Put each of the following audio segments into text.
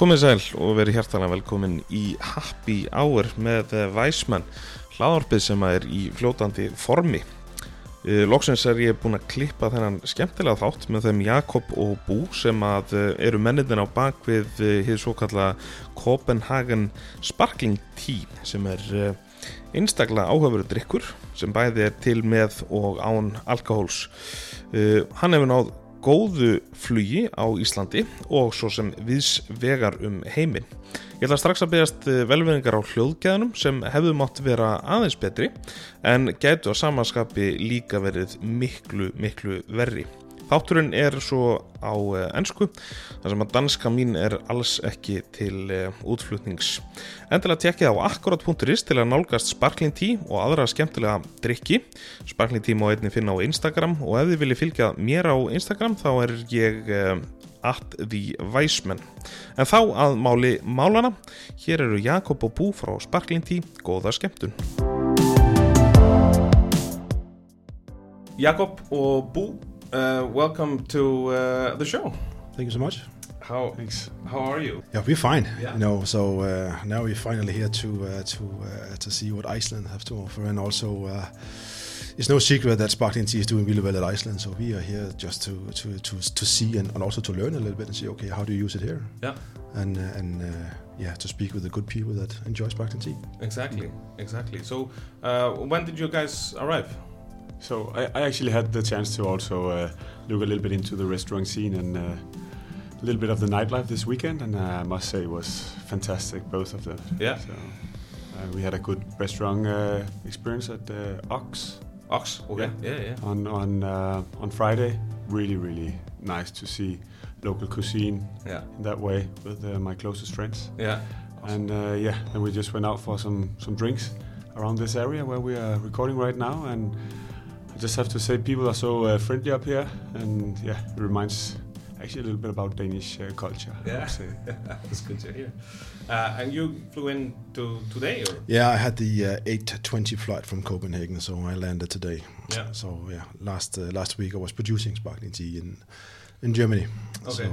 Komið sæl og verið hjartalega velkomin í Happy Hour með Væsmann, hlaðarpið sem er í fljótandi formi. Eh, Loksins er ég búinn að klippa þennan skemmtilega þátt með þeim Jakob og Bú sem að eh, eru mennitin á bakvið hér svo kalla Copenhagen Sparkling Tea sem er einstaklega áhugaveru drikkur sem bæði er til með og án alkohóls. Hann hefur náð góðu flugi á Íslandi og svo sem viðs vegar um heiminn. Ég ætla strax að beðast eh, velvinningar á hljóðgæðanum sem hefðu mátt vera aðeins betri en gætu á samanskapi líka verið miklu, miklu verri. Þátturinn er svo á ennsku, þar sem að danska mín er alls ekki til eh, útflutnings. Endilega tekkið á akkurat.is til að nálgast Sparkling Tea og aðra skemmtilega drikki. Sparkling Tea má einni finna á Instagram og ef þið viljið fylgja mér á Instagram þá er ég eh, at the Weisman. En þá að máli málana, hér eru Jakob og Bú frá Sparkling Tea, góða skemmtun. Jakob og Bú uh, welcome to uh, the show. Thank you so much. How Thanks. How are you? Yeah, we're fine. Yeah. You know, so uh, now we're finally here to uh, to uh, to see what Iceland have to offer, and also uh, it's no secret that sparkling tea is doing really well at Iceland. So we are here just to to to, to see and, and also to learn a little bit and see, okay, how do you use it here? Yeah. And and yeah, to speak with the good people that enjoy sparkling tea. Exactly, exactly. So when did you guys arrive? So I, I, actually had the chance to also uh, look a little bit into the restaurant scene and uh, a little bit of the nightlife this weekend, and uh, I must say it was fantastic, both of them. Yeah. So, uh, we had a good restaurant uh, experience at Ox. Ox. Okay. Yeah, yeah. yeah. On on on Friday, really really nice to see local cuisine. Yeah. In that way with my closest friends. Yeah. Awesome. And yeah, and we just went out for some some drinks around this area where we are recording right now and just have to say people are so uh, friendly up here, and yeah, it reminds actually a little bit about Danish uh, culture. Yeah, that's good to hear. Uh, and you flew in to today, or? Yeah, I had the 8:20 uh, flight from Copenhagen, so I landed today. Yeah. So yeah, last uh, last week I was producing sparkling tea in in Germany. Okay. So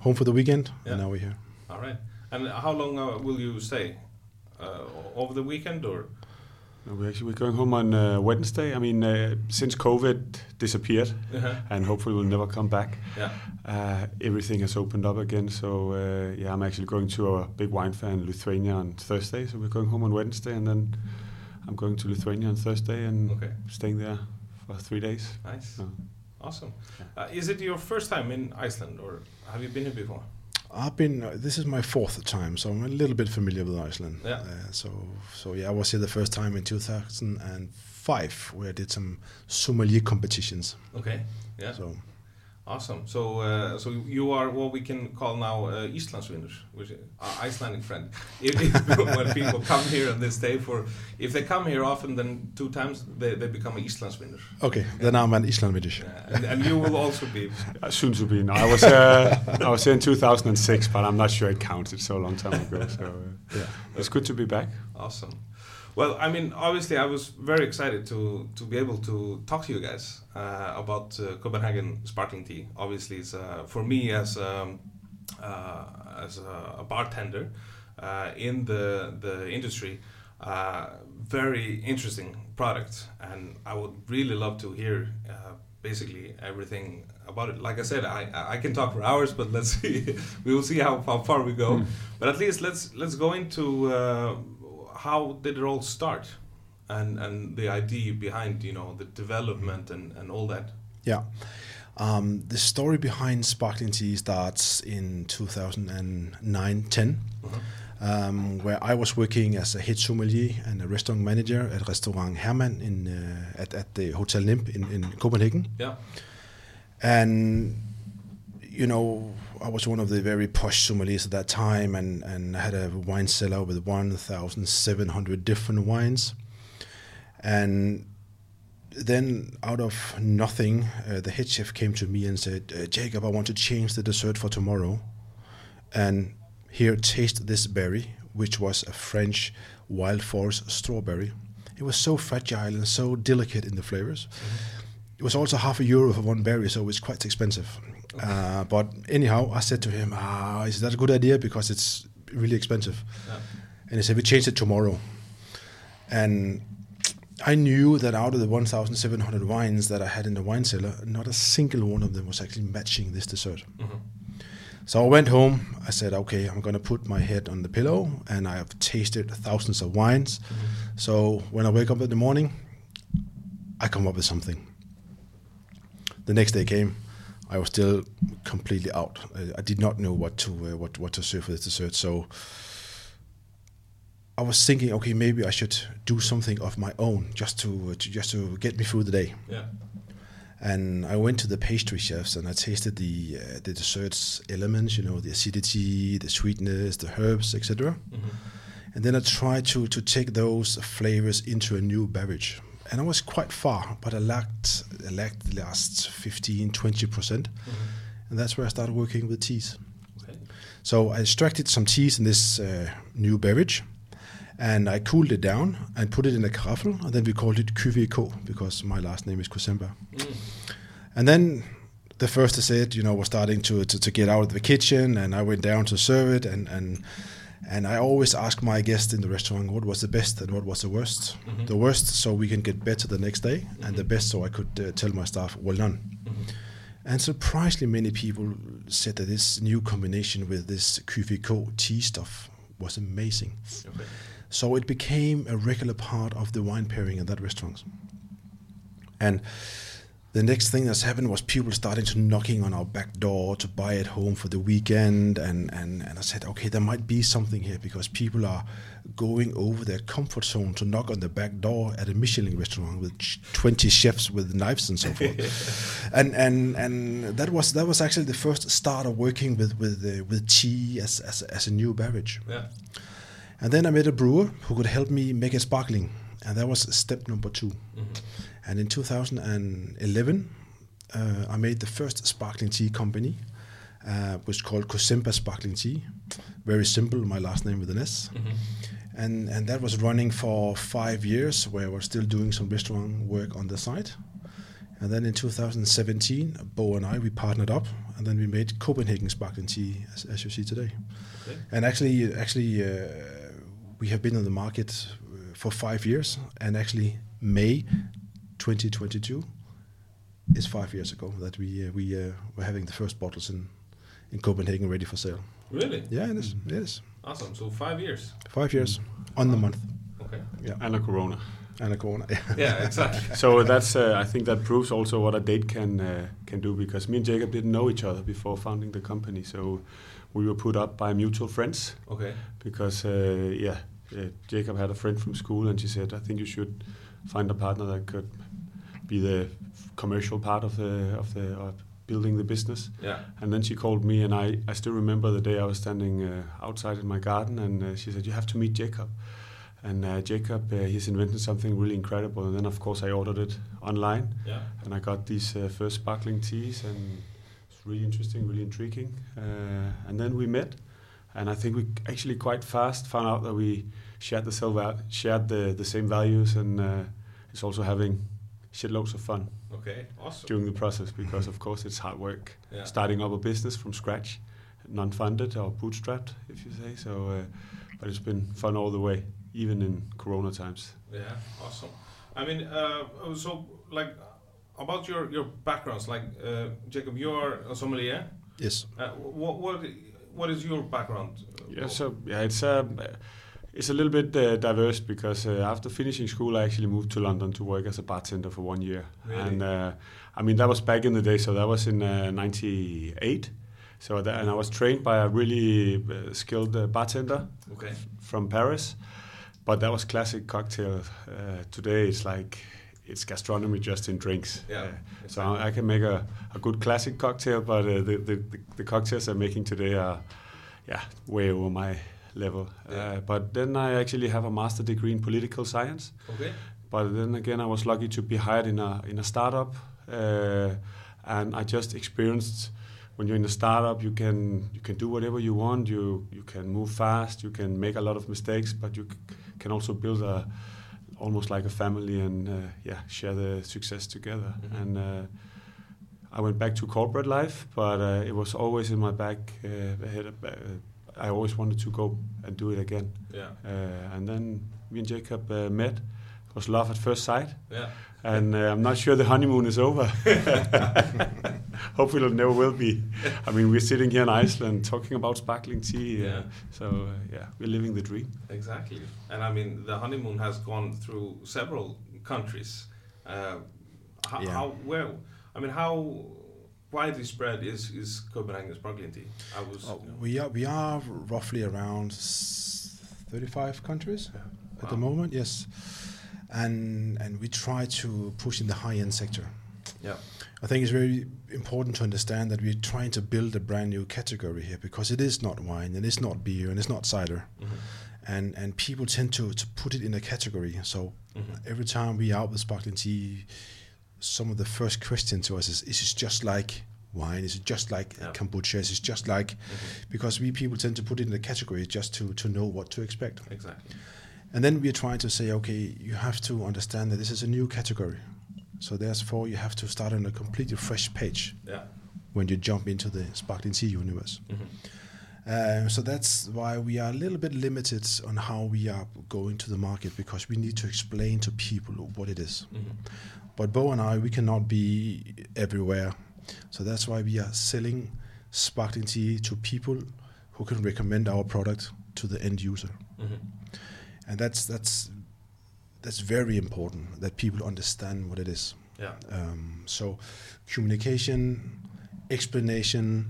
home for the weekend, yeah. and now we're here. All right. And how long will you stay? over the weekend, or? We're actually we're going home on uh, Wednesday. I mean, uh, since COVID disappeared, uh-huh. and hopefully will never come back. Yeah. Uh, everything has opened up again. So uh, yeah, I'm actually going to a big wine fair in Lithuania on Thursday. So we're going home on Wednesday, and then I'm going to Lithuania on Thursday and okay. staying there for three days. Nice. Awesome. Uh, is it your first time in Iceland, or have you been here before? I've been. Uh, this is my fourth time, so I'm a little bit familiar with Iceland. Yeah. Uh, so, so yeah, I was here the first time in 2005, where I did some sommelier competitions. Okay. Yeah. So Awesome. So, uh, so you are what we can call now uh, Íslandsvinur, which is Icelandic friend. If, if, when people come here on this day for, if they come here often, then two times they, they become an Íslandsvinur. Okay, yeah. then I'm an Icelandvinur. Yeah. And, and, you will also be. Uh, soon to be. No, I was uh, I was here in 2006, but I'm not sure it counted so long time ago. So uh, yeah, it's good to be back. Awesome. Well, I mean, obviously, I was very excited to to be able to talk to you guys uh, about uh, Copenhagen sparkling tea. Obviously, it's uh, for me as um, uh, as a, bartender uh, in the the industry, uh, very interesting product, and I would really love to hear basically everything about it. Like I said, I I can talk for hours, but let's see. we will see how, how far we go. Mm. But at least let's let's go into how did it all start, and and the idea behind you know the development and and all that. Yeah. Um, the story behind sparkling tea starts in 2009 10, uh-huh. um, where I was working as a head sommelier and a restaurant manager at Restaurant Herman in, uh, at, at the Hotel Nimb in, in Copenhagen. Yeah. And, you know, I was one of the very posh sommeliers at that time, and, and I had a wine cellar with 1,700 different wines. And then, out of nothing, uh, the head chef came to me and said, uh, Jacob, I want to change the dessert for tomorrow. And here, taste this berry, which was a French wild forest strawberry. It was so fragile and so delicate in the flavors. Mm-hmm. It was also half a euro for one berry, so it was quite expensive Uh, but anyhow, I said to him, ah, is that a good idea? Because it's really expensive. Yeah. And he said, we change it tomorrow. And I knew that out of the 1,700 wines that I had in the wine cellar, not a single one of them was actually matching this dessert. So I went home. I said, okay, I'm going to put my head on the pillow, and I have tasted thousands of wines. So when I wake up in the morning, I come up with something. The next day came. I was still completely out. I, I did not know what to uh, what what to serve for this dessert. So I was thinking, okay, maybe I should do something of my own just to, uh, to just to get me through the day. Yeah. And I went to the pastry chefs and I tasted the uh, the desserts elements, you know, the acidity, the sweetness, the herbs, etc. And then I tried to to take those flavors into a new beverage. And I was quite far, but I lacked I lacked the last 15, 20 percent. And that's where I started working with teas. Okay. So I extracted some teas in this uh, new beverage, and I cooled it down and put it in a carafe, and then we called it QVK because my last name is Kocemba. And then the first I said, you know, was starting to, to, to get out of the kitchen, and I went down to serve it, and and and I always ask my guests in the restaurant what was the best and what was the worst. Mm-hmm. The worst, so we can get better the next day, and the mm-hmm. best, so I could uh, tell my staff, well done. Mm-hmm. And surprisingly, many people said that this new combination with this QVK tea stuff was amazing. Okay. So it became a regular part of the wine pairing in that restaurant. And the next thing that's happened was people starting to knocking on our back door to buy at home for the weekend. And, and, and I said, okay, there might be something here because people are going over their comfort zone to knock on the back door at a Michelin restaurant with 20 chefs with knives and so forth. and, and, and that was that was actually the first start of working with, with, uh, with tea as, as, as a new beverage. Yeah. And then I met a brewer who could help me make it sparkling. And that was step number 2 And in 2011, uh, I made the first sparkling tea company, uh, which was called Cosimpa Sparkling Tea. Very simple, my last name with an S. And, and that was running for five years, where I was still doing some restaurant work on the side. And then in 2017, Bo and I, we partnered up, and then we made Copenhagen Sparkling Tea, as, as you see today. Okay. And actually, actually, uh, we have been on the market uh, for five years, and actually, May 2022 is five years ago that we uh, we uh, were having the first bottles in in Copenhagen ready for sale. Really? Yeah, it is. It is Awesome. So five years. five years on the month. Okay. Yeah, and a Corona. and a corner. Yeah, exactly. so that's uh, I think that proves also what a date can uh, can do because me and Jacob didn't know each other before founding the company. So we were put up by mutual friends Okay. because uh, yeah, uh, Jacob had a friend from school and she said I think you should find a partner that could be the commercial part of the of the of building the business. Yeah. And then she called me, and I, I still remember the day I was standing uh, outside in my garden, and uh, she said, "You have to meet Jacob." And uh, Jacob, uh, he's invented something really incredible. And then, of course, I ordered it online, Yeah. and I got these uh, first sparkling teas, and it's really interesting, really intriguing. Uh, and then we met, and I think we actually quite fast found out that we shared the same shared the, the same values, and uh, it's also having shitloads of fun Okay. Awesome. during the process because, of course, it's hard work Yeah. starting up a business from scratch, non-funded or bootstrapped, if you say. So, uh, but it's been fun all the way, even in Corona times. Yeah, awesome. I mean, uh, so like about your your backgrounds, like uh, Jacob, you're a sommelier. Yes. Uh, what what what is your background? Yeah, so yeah, it's um, it's a little bit uh, diverse because uh, after finishing school, I actually moved to London to work as a bartender for one year, Really? and uh, I mean that was back in the day. So that was in '98. so that, and I was trained by a really uh, skilled uh, bartender Okay. from Paris, but that was classic cocktail. Uh, today it's like it's gastronomy just in drinks. Yeah, Uh, so I, I can make a, a good classic cocktail, but uh, the, the, the the cocktails I'm making today are, yeah, way over my level. Yeah. Uh, but then I actually have a master degree in political science. Okay. But then again, I was lucky to be hired in a in a startup, uh, and I just experienced when you're in a startup, you can you can do whatever you want. You you can move fast. You can make a lot of mistakes, but you c- can also build a almost like a family and uh, yeah, share the success together. Mhm. And uh, I went back to corporate life, but uh, it was always in my back uh, uh, I always wanted to go and do it again. Yeah. Uh, and then me and Jacob uh, met. It was love at first sight, Yeah. and uh, I'm not sure the honeymoon is over. Hopefully, it never will be. I mean, we're sitting here in Iceland talking about sparkling tea. Uh, Yeah. So uh, yeah, we're living the dream. Exactly. And I mean, the honeymoon has gone through several countries. Uh, how, Yeah. how, where, I mean, how widely spread is, is Copenhagen sparkling tea? I was. Uh, you know, we are we are roughly around 35 countries at the moment. Yes, and and we try to push in the high end sector. yeah. I think it's very important to understand that we're trying to build a brand new category here because it is not wine and it's not beer and it's not cider, Mhm. and and people tend to to put it in a category. So Mhm. every time we are out with sparkling tea, some of the first questions to us is: Is it just like wine? Is it just like Yeah. kombucha? Is it just like? Because we people tend to put it in a category just to to know what to expect. Exactly. And then we're trying to say, okay, you have to understand that this is a new category. So therefore, you have to start on a completely fresh page Yeah. when you jump into the sparkling tea universe. Mhm. Uh, so that's why we are a little bit limited on how we are going to the market because we need to explain to people what it is. Mhm. But Bo and I, we cannot be everywhere. So that's why we are selling sparkling tea to people who can recommend our product to the end user. Mhm. And that's that's that's very important that people understand what it is. Yeah. Um, so communication, explanation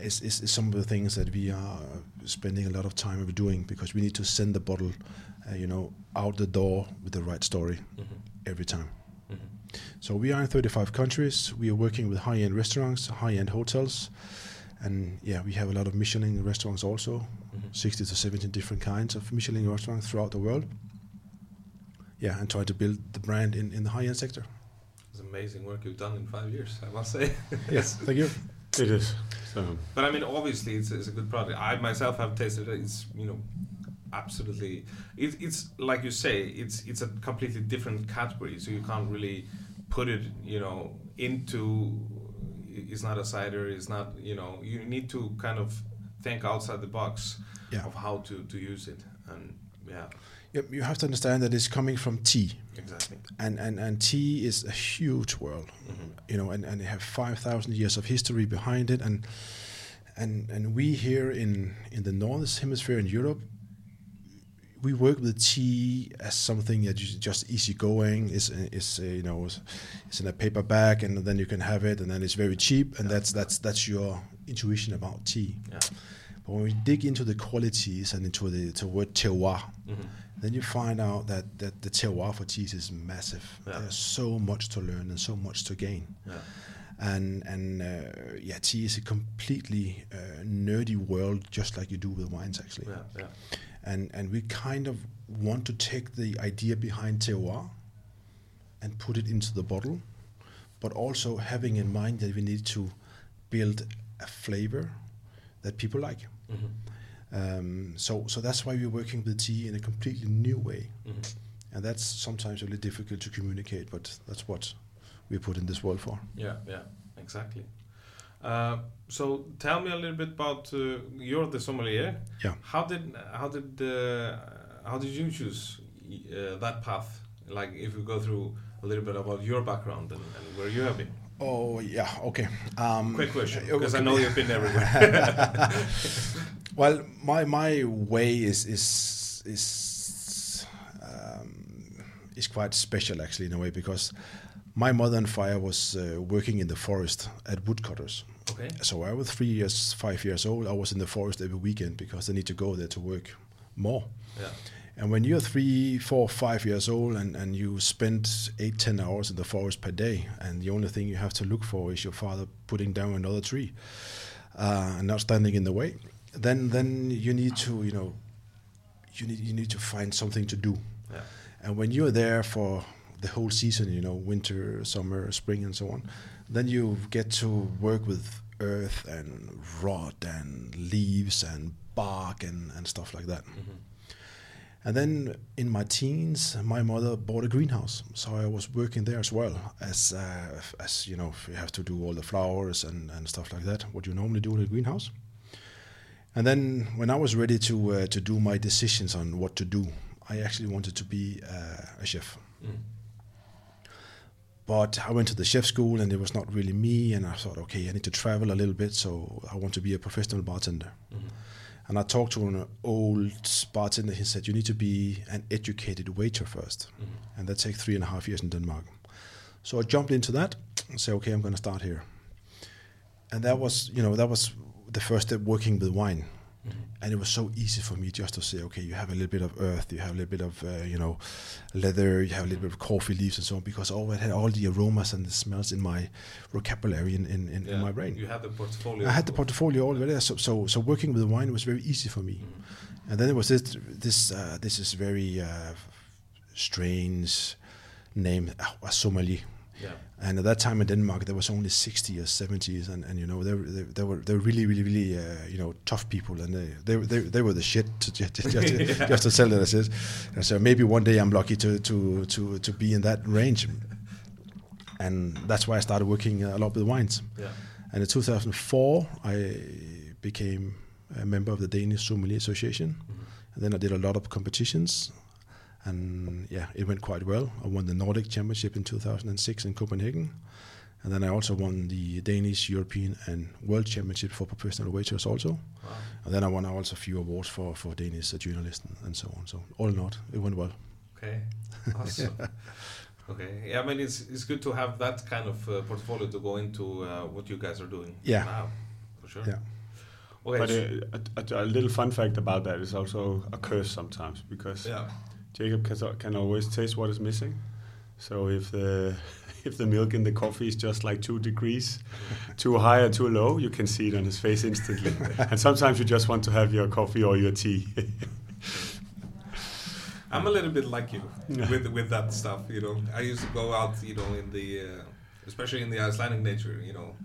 is, is, is some of the things that we are spending a lot of time doing because we need to send the bottle, uh, you know, out the door with the right story Mhm. every time. So we are in 35 countries. We are working with high-end restaurants, high-end hotels, and yeah, we have a lot of Michelin restaurants also, Mhm. 60 to 70 different kinds of Michelin restaurants throughout the world. Yeah, and trying to build the brand in, in the high-end sector. It's amazing work you've done in five years, I must say. Yes, thank you. It is. So But I mean, obviously, it's, it's a good product. I myself have tasted it. It's you know, absolutely. It, it's like you say. It's it's a completely different category. So you can't really put it you know into. It's not a cider. It's not you know. You need to kind of think outside the box Yeah. of how to to use it. And yeah, Yep, you have to understand that it's coming from tea, exactly. and, and, and tea is a huge world, Mhm. you know, and, and they have 5,000 years of history behind it. And, and, and we here in, in the Northern Hemisphere in Europe, we work with tea as something that is just easygoing. Is is uh, you know it's in a paper bag and then you can have it and then it's very cheap and that's that's that's your intuition about tea. Yeah. But when we dig into the qualities and into the, the word terroir, Mhm. then you find out that, that the terroir for cheese is massive. Yeah. There's so much to learn and so much to gain. Yeah. And and uh, yeah, tea is a completely uh, nerdy world, just like you do with wines, actually. And and we kind of want to take the idea behind terroir and put it into the bottle, but also having in mind that we need to build a flavor that people like. Mhm. Um, so, so that's why we're working with tea in a completely new way, Mhm. and that's sometimes really difficult to communicate, but that's what we put in this world for. Yeah, yeah, exactly. Uh, so tell me a little bit about uh, you're the sommelier. Yeah. How did how did uh, how did you choose uh, that path? Like if we go through a little bit about your background and, and where you have been. Oh yeah, okay. Um, Quick question, because I know you've been everywhere. well, my my way is is is um, is quite special actually in a way because my mother and father was uh, working in the forest at woodcutters. Okay. So I was three years, five years old. I was in the forest every weekend because I need to go there to work more. Yeah. And when you're three, four, five years old and, and you spend eight, ten hours in the forest per day, and the only thing you have to look for is your father putting down another tree uh, and not standing in the way, then then you need to, you know, you need you need to find something to do. Yeah. And when you're there for the whole season, you know, winter, summer, spring, and so on, then you get to work with earth and rot and leaves and bark and, and stuff like that. Mhm. And then in my teens, my mother bought a greenhouse, so I was working there as well as uh, as you know you have to do all the flowers and, and stuff like that. What you normally do in a greenhouse. And then when I was ready to uh, to do my decisions on what to do, I actually wanted to be uh, a chef. But I went to the chef school and it was not really me. And I thought, okay, I need to travel a little bit, so I want to be a professional bartender. Mm-hmm. And I talked to an old bartender. He said, you need to be an educated waiter 1st mm-hmm. and that takes three and a half years in Denmark. So I jumped into that and said, okay, I'm going to start here. And that was, you know, that was the first step working with wine. And it was so easy for me just to say, okay, you have a little bit of earth, you have a little bit of, uh, you know, leather, you have a little bit of coffee leaves and so on, because always had all the aromas and the smells in my vocabulary in, in, in, in my brain. You had the portfolio. I had the portfolio already there, so, so so working with the wine was very easy for me. And then it was this this uh, this is very uh, strange name, a sommelier. Yeah. And at that time in Denmark, there was only 60 or 70s, and, and you know they, were- they, they were they were really really really uh, you know tough people, and they they, were- they, they were the shit to just, just, to, just to tell it as is. And so maybe one day I'm lucky to to to to be in that range, and that's why I started working a lot with wines. Yeah. And in 2004, I became a member of the Danish Sommelier Association. And then I did a lot of competitions. And yeah, it went quite well. I won the Nordic Championship in 2006 in Copenhagen. And then I also won the Danish, European, and World Championship for professional waiters also. Wow. And then I won also a few awards for, for Danish journalists and, and so on. So all in all, it went well. Okay. Awesome. Okay. Yeah, I mean, it's it's good to have that kind of uh, portfolio to go into uh, what you guys are doing. Yeah. Now, for sure. Yeah. Okay. But uh, a, a, a little fun fact about that is also a curse sometimes because yeah. Jacob can, can always taste what is missing. So if the if the milk in the coffee is just like two degrees too high or too low, you can see it on his face instantly. and sometimes you just want to have your coffee or your tea. I'm a little bit like you with with that stuff. You know, I used to go out, you know, in the uh, especially in the Icelandic nature. You know,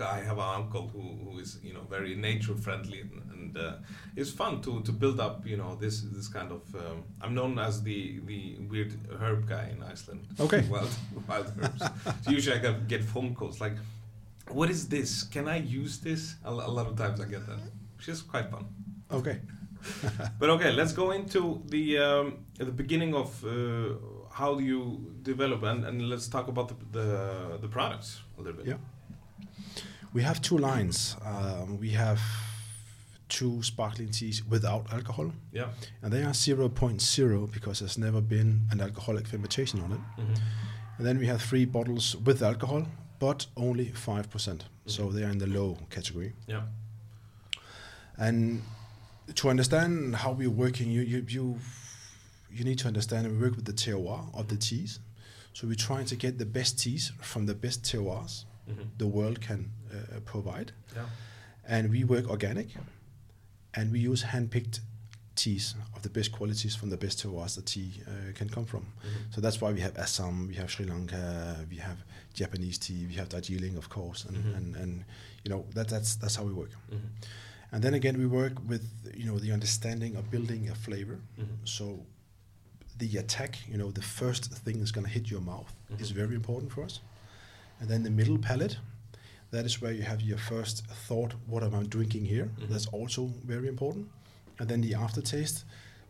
I have an uncle who, who is you know very nature friendly, and, and uh, it's fun to, to build up. You know, this this kind of. Um, I'm known as the the weird herb guy in Iceland. Okay. wild wild herbs. so usually I get- get phone calls like, "What is this? Can I use this?" A, a lot of times I get that, which is quite fun. Okay. But okay, let's go into the um, the beginning of uh, how do you develop, and, and let's talk about the, the the products a little bit. Yeah. We have two lines. Um, we have two sparkling teas without alcohol, Yeah. and they are 0.0 because there's never been an alcoholic fermentation on it. Mhm. And then we have three bottles with alcohol, but only 5%. So they are in the low category. Yeah. And to understand how we're working, you you you you need to understand we work with the terroir of the teas. So we're trying to get the best teas from the best terroirs Mhm. the world can uh, provide, Yeah. and we work organic, and we use hand-picked teas of the best qualities from the best terroirs the tea uh, can come from. Mhm. So that's why we have Assam, we have Sri Lanka, we have Japanese tea, we have Darjeeling, of course, and, Mhm. and, and you know that that's that's how we work. Mhm. And then again, we work with you know the understanding of building a flavor. Mhm. So the attack, you know, the first thing that's going to hit your mouth is Mhm. very important for us. And then the middle palate, that is where you have your first thought, what am I drinking here? Mhm. That's also very important. And then the aftertaste,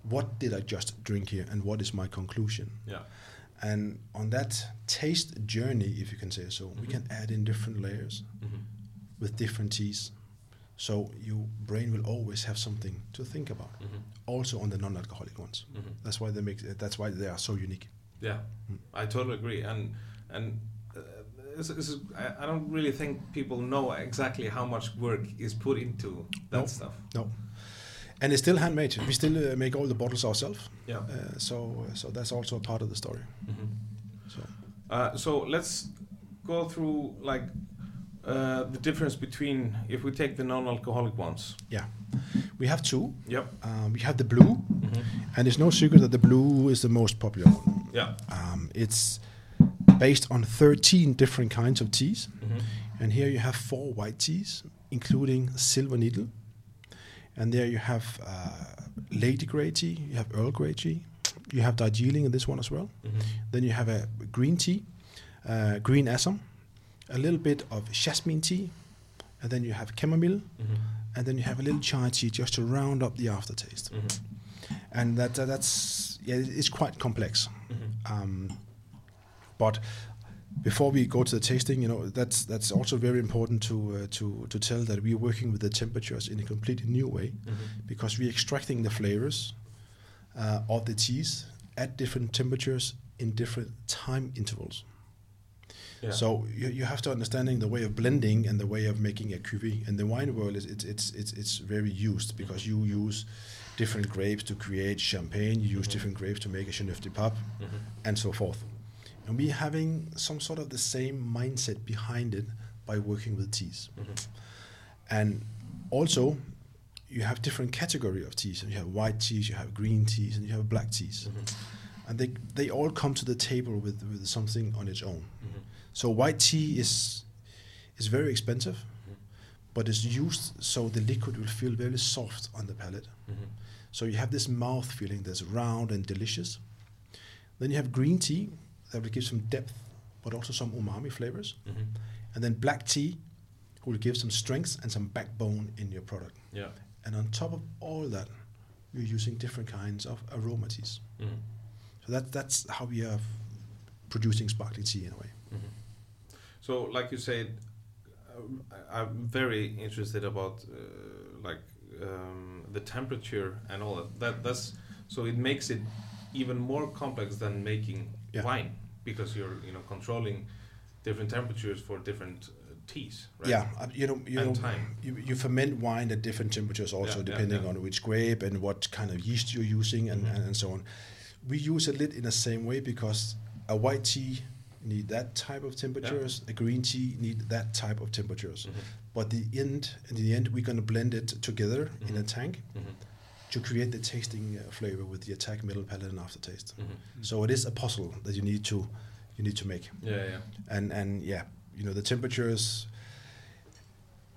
what did I just drink here and what is my conclusion? Yeah. And on that taste journey, if you can say so, we Mhm. can add in different layers Mhm. with different teas. So your brain will always have something to think about. Mhm. Also on the non-alcoholic ones. Mhm. That's why they make. That's why they are so unique. Yeah, Mm. I totally agree, and and uh, this, this is, I, don't really think people know exactly how much work is put into that No. stuff. No, and it's still handmade. We still uh, make all the bottles ourselves. Yeah. Uh, so so that's also a part of the story. Mhm. So Uh, so let's go through like uh, the difference between if we take the non-alcoholic ones. yeah, we have two. Yep. Um, we have the blue, Mhm. and it's no secret that the blue is the most popular one. Yeah. Um, it's based on 13 different kinds of teas. Mhm. And here you have four white teas, including Silver Needle. And there you have uh, Lady Grey tea, you have Earl Grey tea, you have Darjeeling in this one as well. Mm-hmm. Then you have a green tea, uh, green Assam, a little bit of jasmine tea, and then you have chamomile, Mm-hmm. and then you have a little chai tea just to round up the aftertaste. Mm-hmm. And that, that that's yeah, it's quite complex. Mm-hmm. Um, but before we go to the tasting, you know, that's that's also very important to uh, to to tell that we're working with the temperatures in a completely new way Mm-hmm. because we're extracting the flavors uh, of the teas at different temperatures in different time intervals. Yeah. So you, you have to understanding the way of blending and the way of making a cuvee. In the wine world, is it's it's it's it's very used because you use different grapes to create champagne. You use Mhm. different grapes to make a Châteauneuf-du-Pape, Mm-hmm. and so forth. And we're having some sort of the same mindset behind it by working with teas. Mm-hmm. And also, you have different category of teas. And you have white teas, you have green teas, and you have black teas. Mm-hmm. And they, they all come to the table with, with something on its own. Mm-hmm. So white tea is is very expensive, Mhm. but it's used so the liquid will feel very soft on the palate. Mm-hmm. So you have this mouth feeling that's round and delicious. Then you have green tea that will give some depth, but also some umami flavors. Mm-hmm. And then black tea will give some strength and some backbone in your product. Yeah. And on top of all that, we're using different kinds of aroma. Mm-hmm. So that, that's how we are producing sparkling tea in a way. Mm-hmm. So, like you said, I- I'm very interested about uh, like um, the temperature and all that. That that's so it makes it even more complex than making Yeah. wine because you're you know controlling different temperatures for different uh, teas. Right? Yeah, uh, you know, you And know, time. you, you ferment wine at different temperatures also, Yeah, yeah, depending yeah. on which grape and what kind of yeast you're using and, Mhm. and, and so on. We use a lid in the same way because a white tea need that type of temperatures, a green tea need that type of temperatures. Mhm. But the end, in the end, we're gonna blend it together in a Mhm. tank Mhm. To create the tasting uh, flavor with the attack, middle palate, and aftertaste. Mhm. So it is a puzzle that you need to you need to make Yeah, yeah. and and yeah, you know the temperatures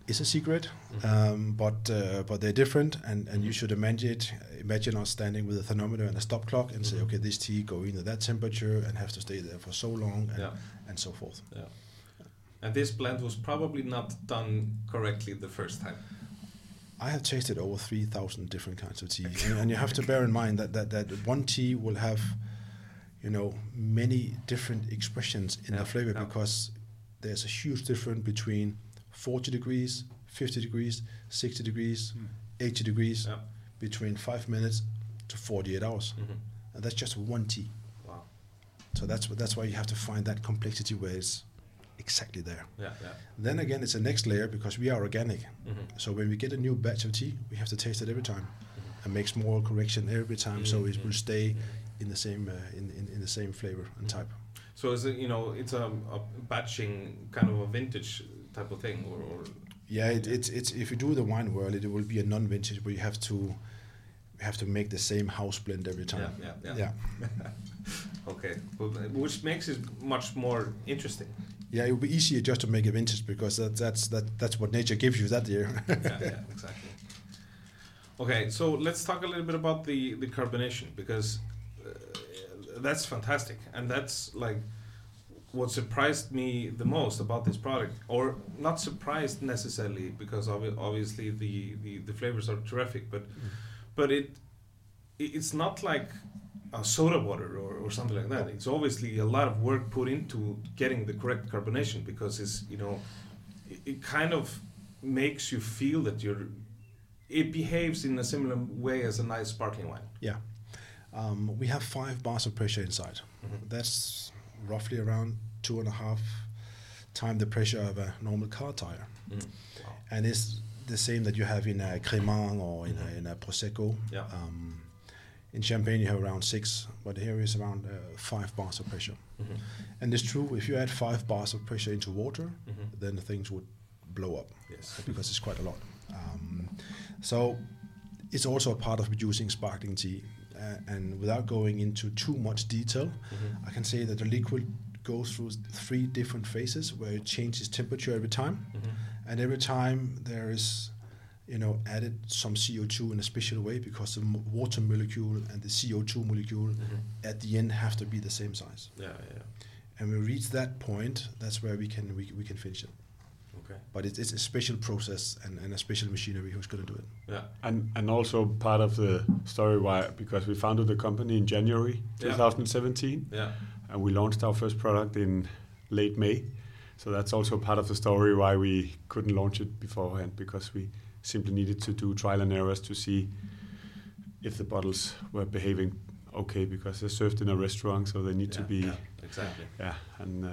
is a secret, Mhm. um, but uh, but they're different, and, and you Mhm. should imagine it, imagine us standing with a thermometer and a stop clock and say, Mhm. okay, this tea going at that temperature and have to stay there for so long, and, Yeah. and so forth. Yeah. And this blend was probably not done correctly the first time. I have tasted over three thousand different kinds of tea, and, and you have to bear in mind that, that that one tea will have, you know, many different expressions in Yeah, the flavor yeah. because there's a huge difference between forty degrees, fifty degrees, sixty degrees, Mm. eighty degrees, Yeah. between five minutes to forty-eight hours, Mhm. and that's just one tea. Wow. So that's that's why you have to find that complexity where it's exactly there. Yeah, yeah. Then again, it's a next layer because we are organic. Mhm. So when we get a new batch of tea, we have to taste it every time Mhm. and make small correction every time, so it will stay in the same uh, in, in, in the same flavor and type. So is it you know it's a, a batching kind of a vintage type of thing or, or Yeah, it, it's it's if you do the wine world, it will be a non-vintage where you have to have to make the same house blend every time. yeah yeah yeah, okay Well, which makes it much more interesting Yeah, It would be easier just to make a vintage because that, that's that that's what nature gives you that year. yeah, yeah exactly. Okay so let's talk a little bit about the the carbonation because uh, that's fantastic. And that's like what surprised me the most about this product or not surprised necessarily because obvi- obviously the, the the flavors are terrific but but it it- it's not like a soda water or, or something like that. It's obviously a lot of work put into getting the correct carbonation because it's you know it, it kind of makes you feel that you're it behaves in a similar way as a nice sparkling wine. yeah, um, we have five bars of pressure inside. Mhm. That's roughly around two and a half time the pressure of a normal car tire. Mm. and it's the same that you have in a Cremant or in, Mhm. a, in a Prosecco. Yeah. Um, in Champagne, you have around six, but here is around uh, five bars of pressure. Mhm. And it's true, if you add five bars of pressure into water, Mhm. then things would blow up Yes. because it's quite a lot. Um, so it's also a part of producing sparkling tea. Uh, and without going into too much detail, Mhm. I can say that the liquid goes through three different phases where it changes temperature every time Mhm. and every time there is you know, added some CO2 in a special way because the water molecule and the CO2 molecule mm-hmm. at the end have to be the same size. Yeah, yeah. And when we reach that point, that's where we can we, we can finish it. Okay. But it's, it's a special process and, and a special machinery who's going to do it. Yeah. And and also part of the story why because we founded the company in January Yeah. 2017 Yeah. and we launched our first product in late May. So that's also part of the story why we couldn't launch it beforehand because we simply needed to do trial and errors to see if the bottles were behaving okay because they're served in a restaurant so they need to be yeah, exactly. yeah and uh,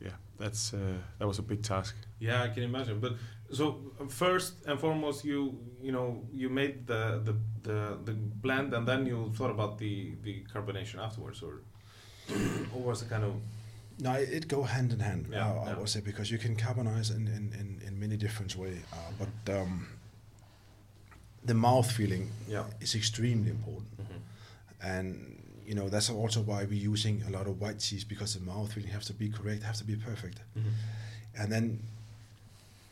yeah that's uh, that was a big task. Yeah, I can imagine. But so first and foremost, you you know you made the the the, the blend, and then you thought about the the carbonation afterwards, or or was it kind of No, it, it go hand in hand. Yeah, uh, I would say because you can carbonize in, in, in, in many different way, uh, but um, the mouth feeling Yeah. is extremely important, and you know that's also why we're using a lot of white cheese because the mouth feeling has to be correct, has to be perfect, and then.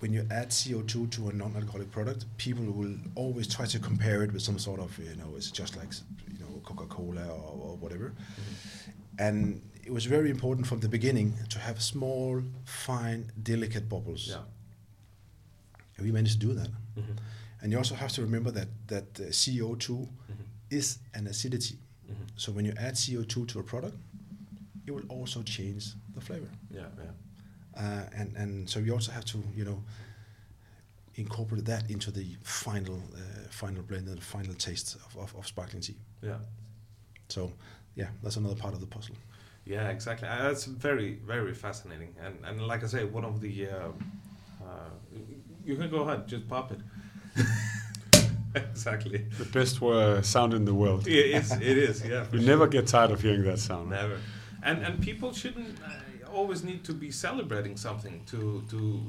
When you add CO2 to a non-alcoholic product, people will always try to compare it with some sort of, you know, it's just like, you know, Coca-Cola or, or whatever. And it was very important from the beginning to have small, fine, delicate bubbles. yeah And we managed to do that. Mhm. And you also have to remember that that uh, CO2 is an acidity. So when you add CO2 to a product, it will also change the flavor. yeah yeah Uh, and and so you also have to you know incorporate that into the final uh, final blend and final taste of, of, of sparkling tea. yeah So yeah, that's another part of the puzzle. Yeah exactly. Uh, That's very very fascinating, and and like I say, one of the uh, uh, you can go ahead, just pop it. exactly. The best uh, sound in the world. It is. It is. Yeah. You sure. never get tired of hearing that sound. Never. And and people shouldn't uh, always need to be celebrating something to to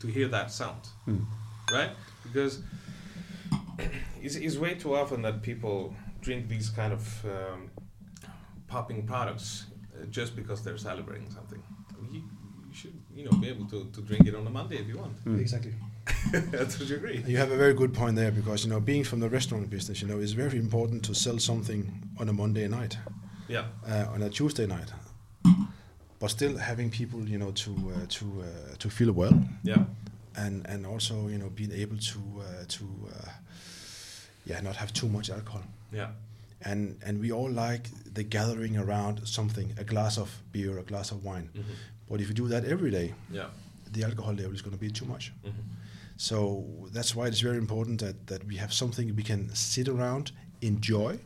to hear that sound, Hmm. right? Because it's, it's way too often that people drink these kind of um, popping products uh, just because they're celebrating something. You, you should you know be able to, to drink it on a Monday if you want. Mm. Exactly. Would you agree? You have a very good point there because you know being from the restaurant business, you know, it's very important to sell something on a Monday night, Yeah. uh, on a Tuesday night, but still having people, you know, to uh, to uh, to feel well, Yeah. and and also you know being able to uh, to uh, yeah not have too much alcohol. Yeah. And and we all like the gathering around something, a glass of beer, a glass of wine. Mhm. But if you do that every day, Yeah. the alcohol level is going to be too much. Mhm. So that's why it's very important that, that we have something we can sit around, enjoy,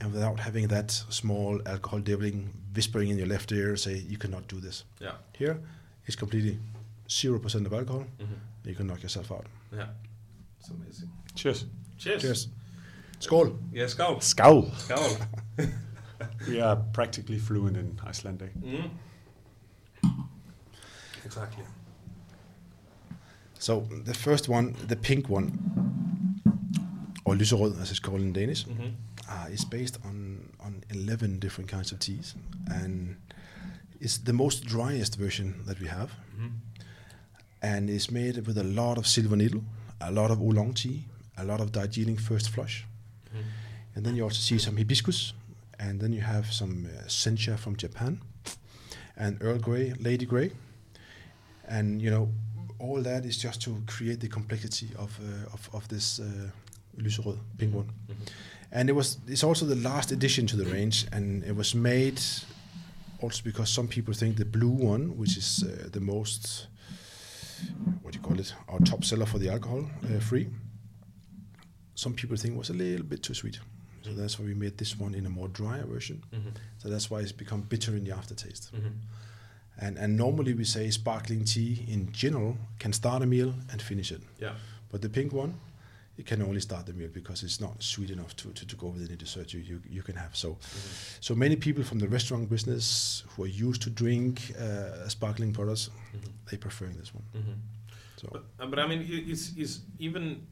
and without having that small alcohol devil whispering in your left ear, say you cannot do this. Yeah. Here, it's completely zero percent of alcohol. Mhm. You can knock yourself out. Yeah. It's amazing. Cheers. Cheers. Cheers. Skål. Yeah, skål. Skål. Skål. We are practically fluent in Icelandic. Mm. Exactly. So the first one, the pink one, or lyserød as it's called in Danish, Mm-hmm. uh, is based on on 11 different kinds of teas, and it's the most driest version that we have. Mm-hmm. and it's made with a lot of silver needle, a lot of oolong tea, a lot of Darjeeling first flush. And then you also see some hibiscus, and then you have some uh, sencha from Japan, and Earl Grey, Lady Grey, and you know all that is just to create the complexity of uh, of, of this uh, lyserød pink one, and it was it's also the last addition to the range, and it was made also because some people think the blue one, which is uh, the most what do you call it, our top seller for the alcohol uh, free. Some people think was a little bit too sweet, so that's why we made this one in a more drier version. Mm-hmm. So that's why it's become bitter in the aftertaste. Mm-hmm. And and normally we say sparkling tea in general can start a meal and finish it, Yeah. but the pink one. It can only start the meal because it's not sweet enough to, to, to go with any dessert you, you, you can have. So, so many people from the restaurant business who are used to drink uh, sparkling products, they prefer this one. Mm-hmm. So But, uh, but I mean, it's, it's even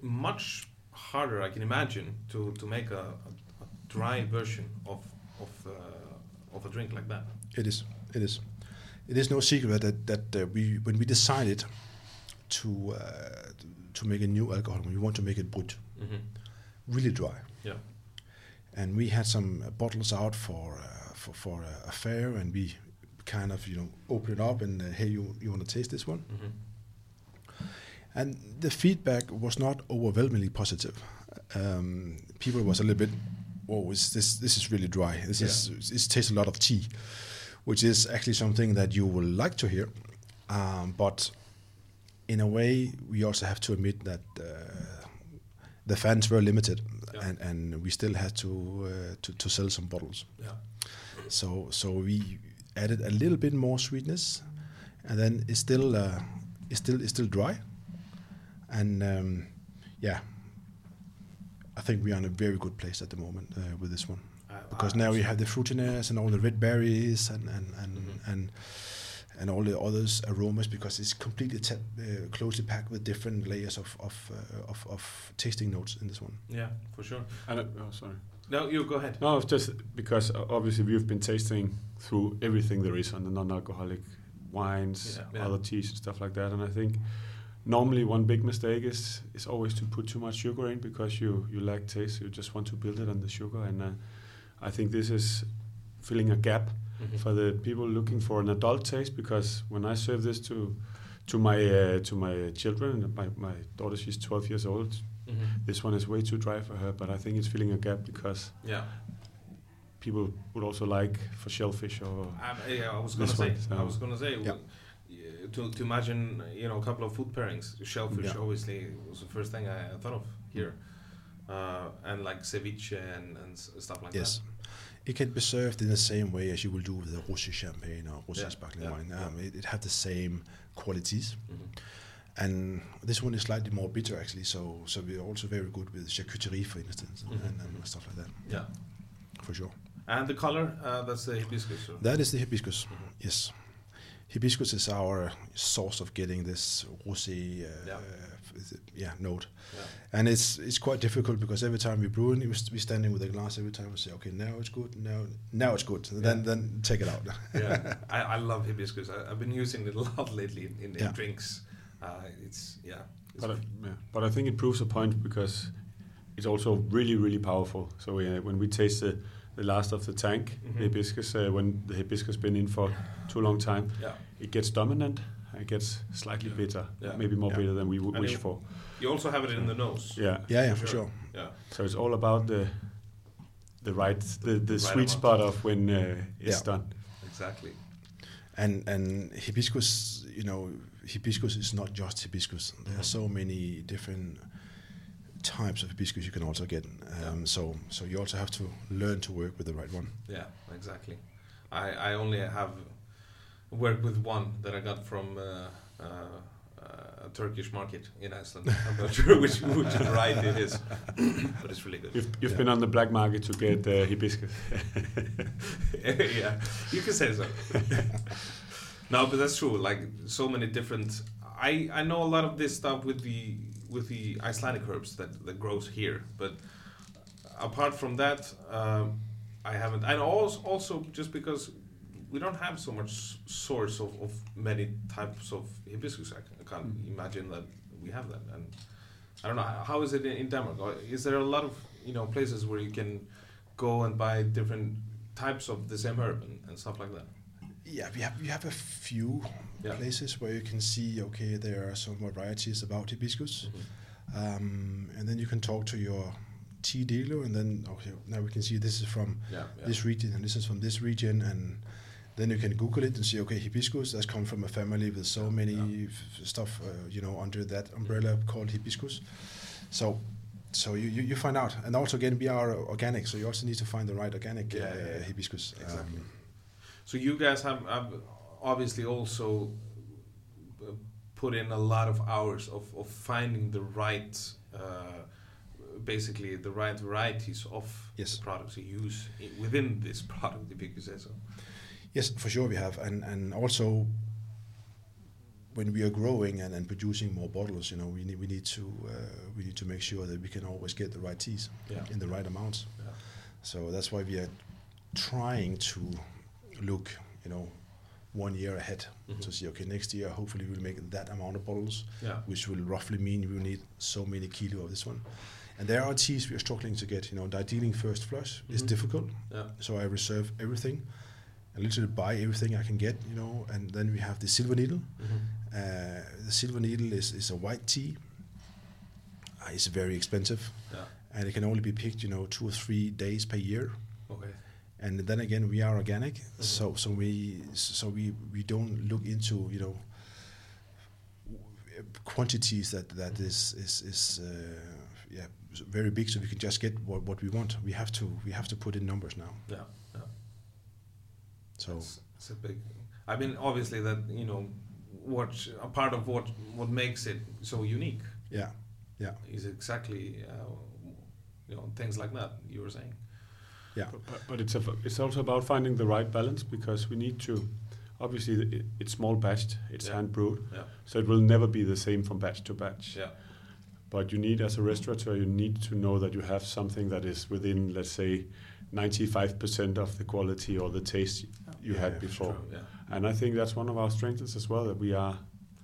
much harder, I can imagine, to, to make a, a, a dry version of of uh, of a drink like that. It is. It is. It is no secret that that uh, we when we decided to uh, to make a new alcohol, we want to make it brut, Mhm. really dry. Yeah. And we had some uh, bottles out for uh, for for a, a fair, and we kind of you know open it up and uh, hey, you you want to taste this one? Mhm. And the feedback was not overwhelmingly positive. Um, people was a little bit, "Oh, is this this is really dry. This is this tastes a lot of tea," which is actually something that you will like to hear. Um, but in a way, we also have to admit that uh, the fans were limited, Yeah. and, and we still had to, uh, to to sell some bottles. Yeah. So so we added a little bit more sweetness, and then it's still uh, it's still it's still dry, and um, yeah, I think we are in a very good place at the moment uh, with this one I- because I- now we have the fruitiness and all the red berries and and and Mhm. and, and all the others aromas because it's completely ta- uh, closely packed with different layers of of, uh, of of tasting notes in this one. Yeah, for sure. And, uh, oh, sorry. No, you go ahead. No, it's just because uh, obviously we've been tasting through everything there is on the non-alcoholic wines, Yeah, yeah. other teas and stuff like that, and I think normally one big mistake is is always to put too much sugar in because you you lack taste. You just want to build it on the sugar, and uh, I think this is filling a gap Mhm. for the people looking for an adult taste. Because when I serve this to to my uh, to my children, my my daughter she's 12 years old. Mhm. This one is way too dry for her, but I think it's filling a gap because Yeah. people would also like for shellfish or Um, yeah, I was gonna say. one, so- I was gonna say. Yeah. To, to imagine, you know, a couple of food pairings. Shellfish, Yeah. obviously, was the first thing I thought of here, uh, and like ceviche and, and stuff like that. Yes. It can be served in the same way as you will do with a rosé champagne or rosé Yeah, sparkling yeah, wine. Um, it, it have the same qualities. Mhm. And this one is slightly more bitter actually, so so we're also very good with charcuterie, for instance, and, Mhm, and, and mhm. stuff like that, Yeah. for sure. And the color, uh, that's the hibiscus. or- That is the hibiscus. Mhm. Yes, hibiscus is our source of getting this rosé, uh, Yeah. f- yeah, note. Yeah. And it's it's quite difficult because every time we brew it, we st- we standing with a glass every time we say, okay, now it's good, now now it's good. Then Yeah. then take it out. yeah, I, I love hibiscus. I, I've been using it a lot lately in, in, Yeah. drinks. Uh, it's yeah. It's But I, yeah, but I think it proves a point because it's also really really powerful. So uh, when we taste the, the last of the tank Mhm. the hibiscus, uh, when the hibiscus been in for too long time, yeah. it gets dominant. It gets slightly Yeah. bitter, Yeah. maybe more Yeah. bitter than we would And wish it- for. You also have it in the nose. Yeah. yeah, yeah, For for sure. sure. Yeah. So it's all about the the right the, the sweet amount. spot of when uh, it's Yeah. done. Exactly. And and hibiscus, you know, hibiscus is not just hibiscus. There are so many different types of hibiscus you can also get. Um, Yeah. So so you also have to learn to work with the right one. Yeah, exactly. I, I only have worked with one that I got from uh, uh, uh, a Turkish market in Iceland. I'm not sure which, which variety it is, but it's really good. You've you've Yeah. been on the black market to get uh, hibiscus. yeah, you can say so. no, but that's true. Like so many different. I I know a lot of this stuff with the with the Icelandic herbs that that grows here, but apart from that, um, I haven't. And also also just because we don't have so much source of, of many types of hibiscus, I, can- I can't Mm. imagine that we have that. And I don't know how is it in, in Denmark. Is there a lot of you know places where you can go and buy different types of the same herb and, and stuff like that? Yeah, we have we have a few Yeah. places where you can see okay there are some varieties about hibiscus, um, and then you can talk to your tea dealer, and then okay now we can see this is from Yeah, yeah. this region and this is from this region and then you can google it and see okay hibiscus that's come from a family with so many f- stuff uh, you know under that umbrella called hibiscus. So so you, you, you find out. And also again we are organic so you also need to find the right organic uh, hibiscus. Exactly. Um, So you guys have, have obviously also uh, put in a lot of hours of, of finding the right, uh, basically the right varieties of Yes. the products you use within this product, if you could say so. yes for sure we have and and also when we are growing and, and producing more bottles you know we need we need to uh, we need to make sure that we can always get the right teas Yeah. in the right amounts Yeah. So that's why we are trying to look, you know, one year ahead Mhm. to see, okay, next year hopefully we'll make that amount of bottles, Yeah. which will roughly mean we will need so many kilo of this one. And there are teas we are struggling to get. You know, the Darjeeling first flush is Mhm. difficult, Yeah. so I reserve everything. I literally buy everything I can get, you know, and then we have the silver needle. Mhm. Uh, the silver needle is, is a white tea. Uh, it's very expensive, Yeah. and it can only be picked, you know, two or three days per year. Okay. And then again, we are organic, so so we so we we don't look into you know quantities that that is is is uh, yeah very big, so we can just get what, what we want. We have to we have to put in numbers now. Yeah. Yeah. So It's, it's a big. I mean, obviously, that you know, what a part of what what makes it so unique yeah, yeah, is exactly uh, you know things like that you were saying. Yeah, But, but, but it's a, it's also about finding the right balance because we need to. Obviously, it, it's small batched, it's Yeah. hand brewed, Yeah. so it will never be the same from batch to batch. Yeah. But you need, as a restaurateur, you need to know that you have something that is within, let's say, 95% of the quality or the taste you Yeah, had yeah, before. True, yeah. And I think that's one of our strengths as well that we are,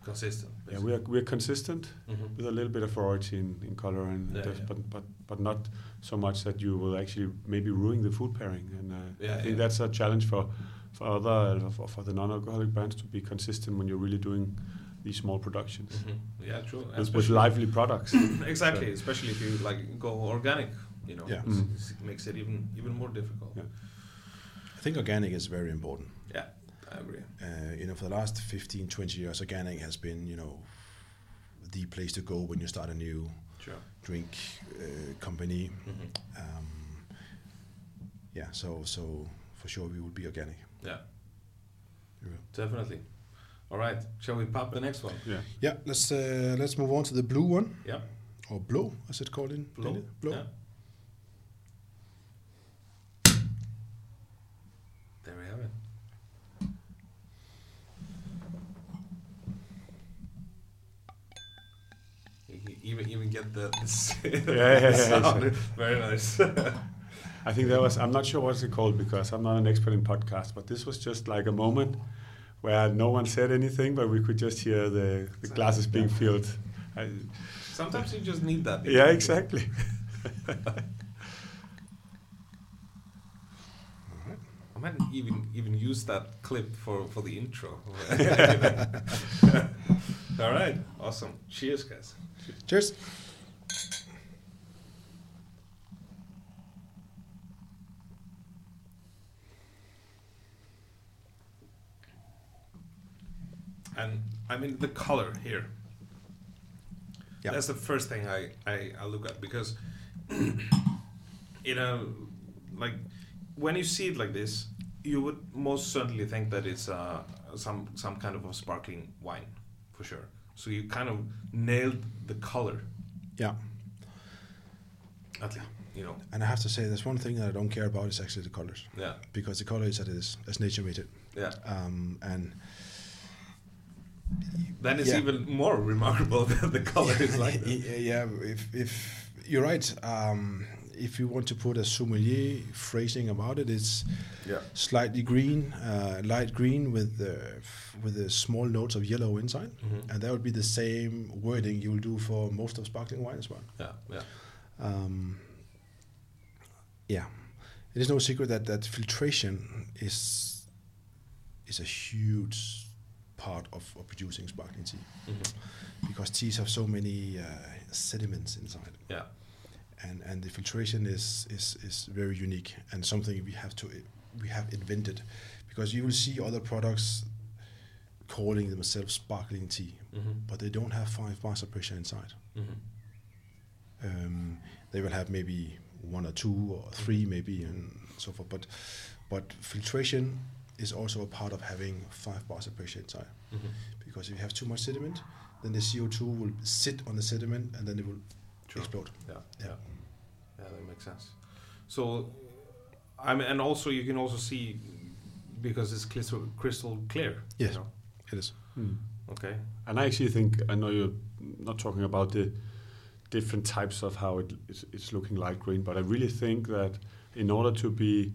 Consistent. yeah, we are we're consistent hmm with a little bit of variety in, in color and Yeah, taste, yeah. but but but not so much that you will actually maybe ruin the food pairing. And uh, Yeah, I think yeah. that's a challenge for for other uh, for, for the non-alcoholic brands to be consistent when you're really doing these small productions hmm Yeah, true. with, with Especially- lively products. exactly, especially if you like go organic. You know, Yeah. Mm. it's- it makes it even even more difficult. Yeah. I think organic is very important. Yeah, I agree. Uh, you know, for the last 15, 20 years, organic has been you know the place to go when you start a new Sure. drink uh, company. hmm Um, yeah, so so for sure we will be organic. Yeah, We will. definitely. All right, shall we pop the next one? yeah. Yeah, let's uh, let's move on to the blue one Yeah, or blue as it's called in blow. in- blow. Yeah. There we have it. You can even even get the, the, s- yeah, yeah, sound. Very nice. I think that was I'm not sure what's it called because I'm not an expert in podcasts, but this was just like a moment where no one said anything, but we could just hear the, the glasses being filled. I, Sometimes you just need that. yeah, exactly. I might even even use that clip for for the intro. All right, awesome. Cheers, guys. Cheers. And I mean the color here. Yeah. That's the first thing I, I, I look at because you uh, know like when you see it like this, you would most certainly think that it's uh, some some kind of a sparkling wine for sure. So you kind of nailed the color. Yeah, At you know. and I have to say, there's one thing that I don't care about is actually the colors Yeah. because the color is as it is, as nature made it, Yeah. um, and Then it's Yeah. even more remarkable that the color is like that. yeah, yeah, if if you're right, um, if you want to put a sommelier phrasing about it, it's Yeah. slightly green, uh, light green with uh, f- with a small notes of yellow inside, Mhm. and that would be the same wording you will do for most of sparkling wine as well. Yeah. Yeah. Um, yeah, it is no secret that that filtration is is a huge part of, of producing sparkling tea Mhm. because teas have so many uh, sediments inside, Yeah. And and the filtration is is is very unique and something we have to we have invented because you will see other products calling themselves sparkling tea, Mhm. but they don't have five bars of pressure inside. Mhm. um, they will have maybe one or two or three maybe and so forth but but filtration is also a part of having five bars of pressure inside Mhm. because if you have too much sediment then the CO2 will sit on the sediment and then it will True. explode Yeah, Yeah. yeah, yeah, that makes sense. So, I mean, and also you can also see because it's crystal crystal clear. Yes. You know? it is Hmm. Okay. And I actually think I know you're not talking about the different types of how it is, it's looking light green, but I really think that in order to be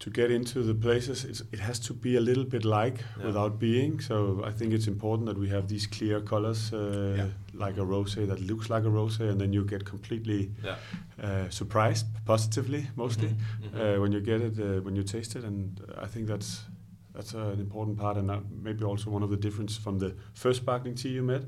to get into the places, it's, it has to be a little bit like Yeah. without being. So I think it's important that we have these clear colors, uh, Yeah. like a rosé that looks like a rosé, and then you get completely Yeah. uh, surprised positively, mostly Mhm, mhm. uh, when you get it, uh, when you taste it, and I think that's that's uh, an important part, and uh, maybe also one of the difference from the first sparkling tea you made.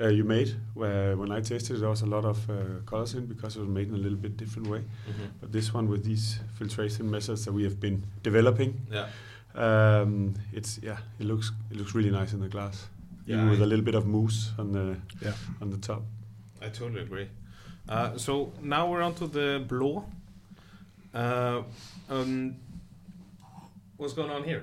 Uh, you made where when I tasted it, there was a lot of uh, colors in because it was made in a little bit different way. Mhm. But this one with these filtration methods that we have been developing, Yeah. um, it's yeah, it looks it looks really nice in the glass. Yeah, Even with a little bit of mousse on the Yeah. on the top. I totally agree. Uh, so now we're on to the blå. Uh, um, what's going on here?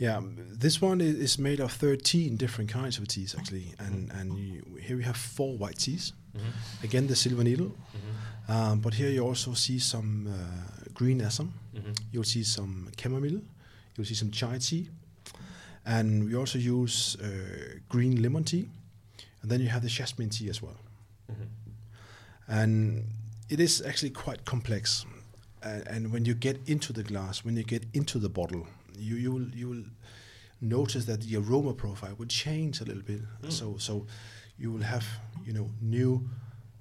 Yeah, um, this one is made of 13 different kinds of teas actually, and and you, here we have four white teas. Mm-hmm. Again, the silver needle, Mm-hmm. um, but here you also see some uh, green assam. Mm-hmm. You'll see some chamomile. You'll see some chai tea, and we also use uh, green lemon tea, and then you have the jasmine tea as well. Mm-hmm. and it is actually quite complex. And, and when you get into the glass, when you get into the bottle, you you will you will notice that the aroma profile will change a little bit. Mm. So so you will have you know new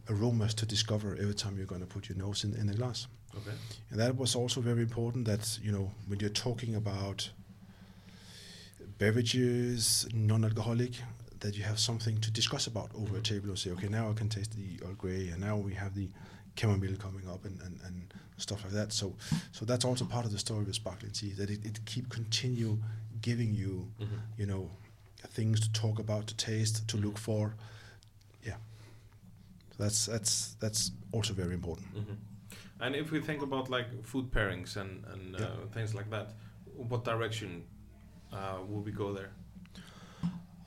aromas to discover every time you're going to put your nose in, in the glass. Okay. And that was also very important that, you know, when you're talking about beverages, non alcoholic, that you have something to discuss about over a table and say, okay, now I can taste the Earl Grey and now we have the chamomile coming up and, and, and stuff like that. So so that's also part of the story with sparkling tea, that it, it keep continue giving you, Mm-hmm. you know, things to talk about, to taste, to look for. Yeah. So that's that's that's also very important. Mm-hmm. And if we think about like food pairings and and uh, Yeah. things like that, what direction uh, will we go there?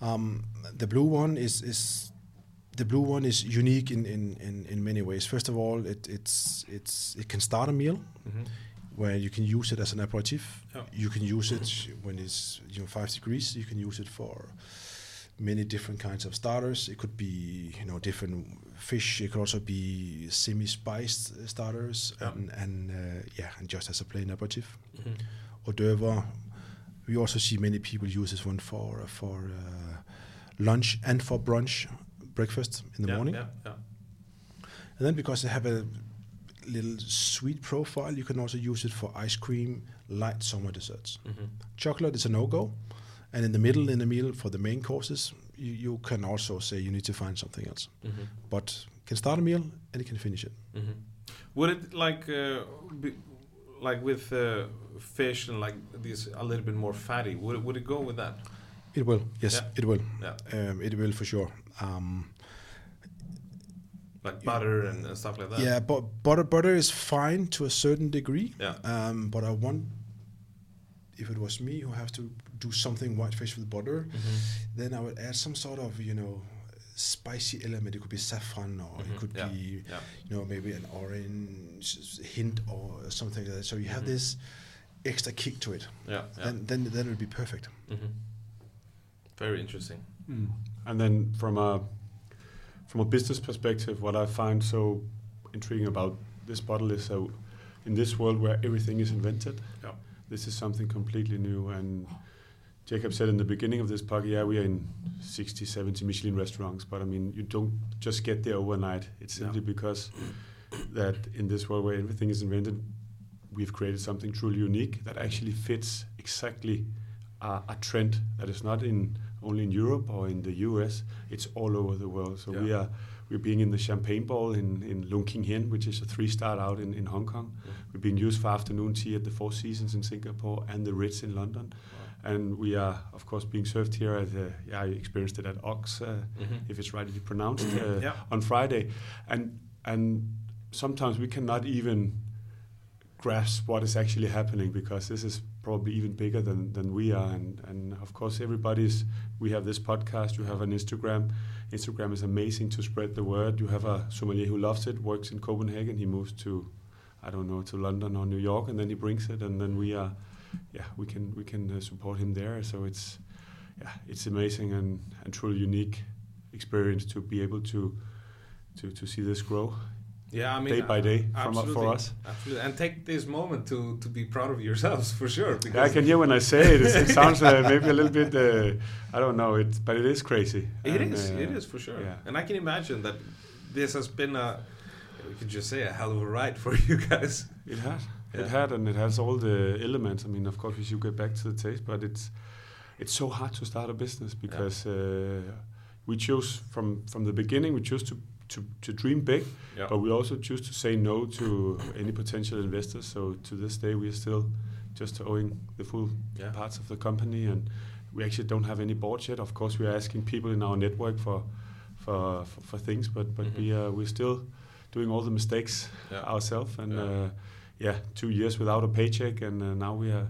Um, the blue one is is the blue one is unique in, in, in, in many ways. First of all, it it's it's it can start a meal Mm-hmm. where you can use it as an aperitif. You can use it when it's you know five degrees. You can use it for many different kinds of starters. It could be you know different fish. It could also be semi-spiced starters Yeah. and and uh, yeah, and just as a plain aperitif. Mm-hmm. hors d'oeuvre. We also see many people use this one for for uh, lunch and for brunch, breakfast in the yeah, morning. Yeah, yeah. And then because they have a little sweet profile, you can also use it for ice cream, light summer desserts. Mm-hmm. Chocolate is a no-go, and in the middle in the meal for the main courses, you, you can also say you need to find something else. Mm-hmm. But can start a meal and you can finish it. Mm-hmm. Would it like uh, be, like with uh, fish and like these a little bit more fatty? Would it, would it go with that? It will, yes, Yeah. it will. Yeah, Um, it will for sure. Um, like butter and, and stuff like that. Yeah, but butter butter is fine to a certain degree. Yeah. Um, but I want, if it was me who have to do something white fish with butter, Mm-hmm. then I would add some sort of you know spicy element. It could be saffron, or Mhm, it could yeah, be Yeah. you know maybe an orange hint or something like that. So you have Mhm. this extra kick to it. Yeah. Yeah. Then then then it would be perfect. Very interesting. Mm. And then from a from a business perspective, what I find so intriguing about this bottle is so in this world where everything is invented, Yeah. this is something completely new. And Jacob said in the beginning of this podcast, yeah, we are in 60, 70 Michelin restaurants, but I mean, you don't just get there overnight. It's simply because that in this world where everything is invented, we've created something truly unique that actually fits exactly uh, a trend that is not in only in Europe or in the US. It's all over the world. So we are we're being in the Champagne Bowl in in Lung King Heen, which is a three star out in, in Hong Kong. We're being used for afternoon tea at the Four Seasons in Singapore and the Ritz in London. And we are, of course, being served here at, uh, yeah, I experienced it at Ox, uh, Mm-hmm. if it's rightly pronounced, uh, Yeah. on Friday. And and sometimes we cannot even grasp what is actually happening because this is probably even bigger than, than we are. And, and of course, everybody's, we have this podcast, you have an Instagram. Instagram is amazing to spread the word. You have a sommelier who loves it, works in Copenhagen. He moves to, I don't know, to London or New York, and then he brings it, and then we are, yeah, we can we can uh, support him there. So it's, yeah, it's amazing and, and truly unique experience to be able to, to to see this grow. Yeah, I mean, day by day uh, from, absolutely, for us. Absolutely, and take this moment to to be proud of yourselves for sure. Because Yeah, I can hear when I say it. It, sounds uh, maybe a little bit. Uh, I don't know it, but it is crazy. It And, is. uh, it is for sure. yeah. And I can imagine that this has been a, we could just say a hell of a ride for you guys. It had. Yeah. It had, and it has all the elements. I mean, of course, we should get back to the taste, but it's it's so hard to start a business because uh, we choose from from the beginning. We choose to to, to dream big, Yeah. but we also choose to say no to any potential investors. So to this day, we are still just owing the full Yeah. parts of the company, and we actually don't have any board yet. Of course, we are asking people in our network for for for, for things, but but Mhm. we are we're still doing all the mistakes Yeah. ourselves, and Yeah. uh, yeah, two years without a paycheck, and uh, now we are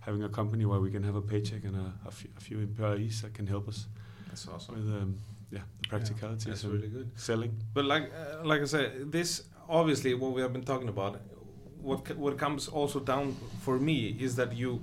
having a company where we can have a paycheck and a, a, few, few employees that can help us That's awesome. with um, yeah the practicalities That's and really good. selling. But like uh, like I said, this obviously what we have been talking about. What what comes also down for me is that you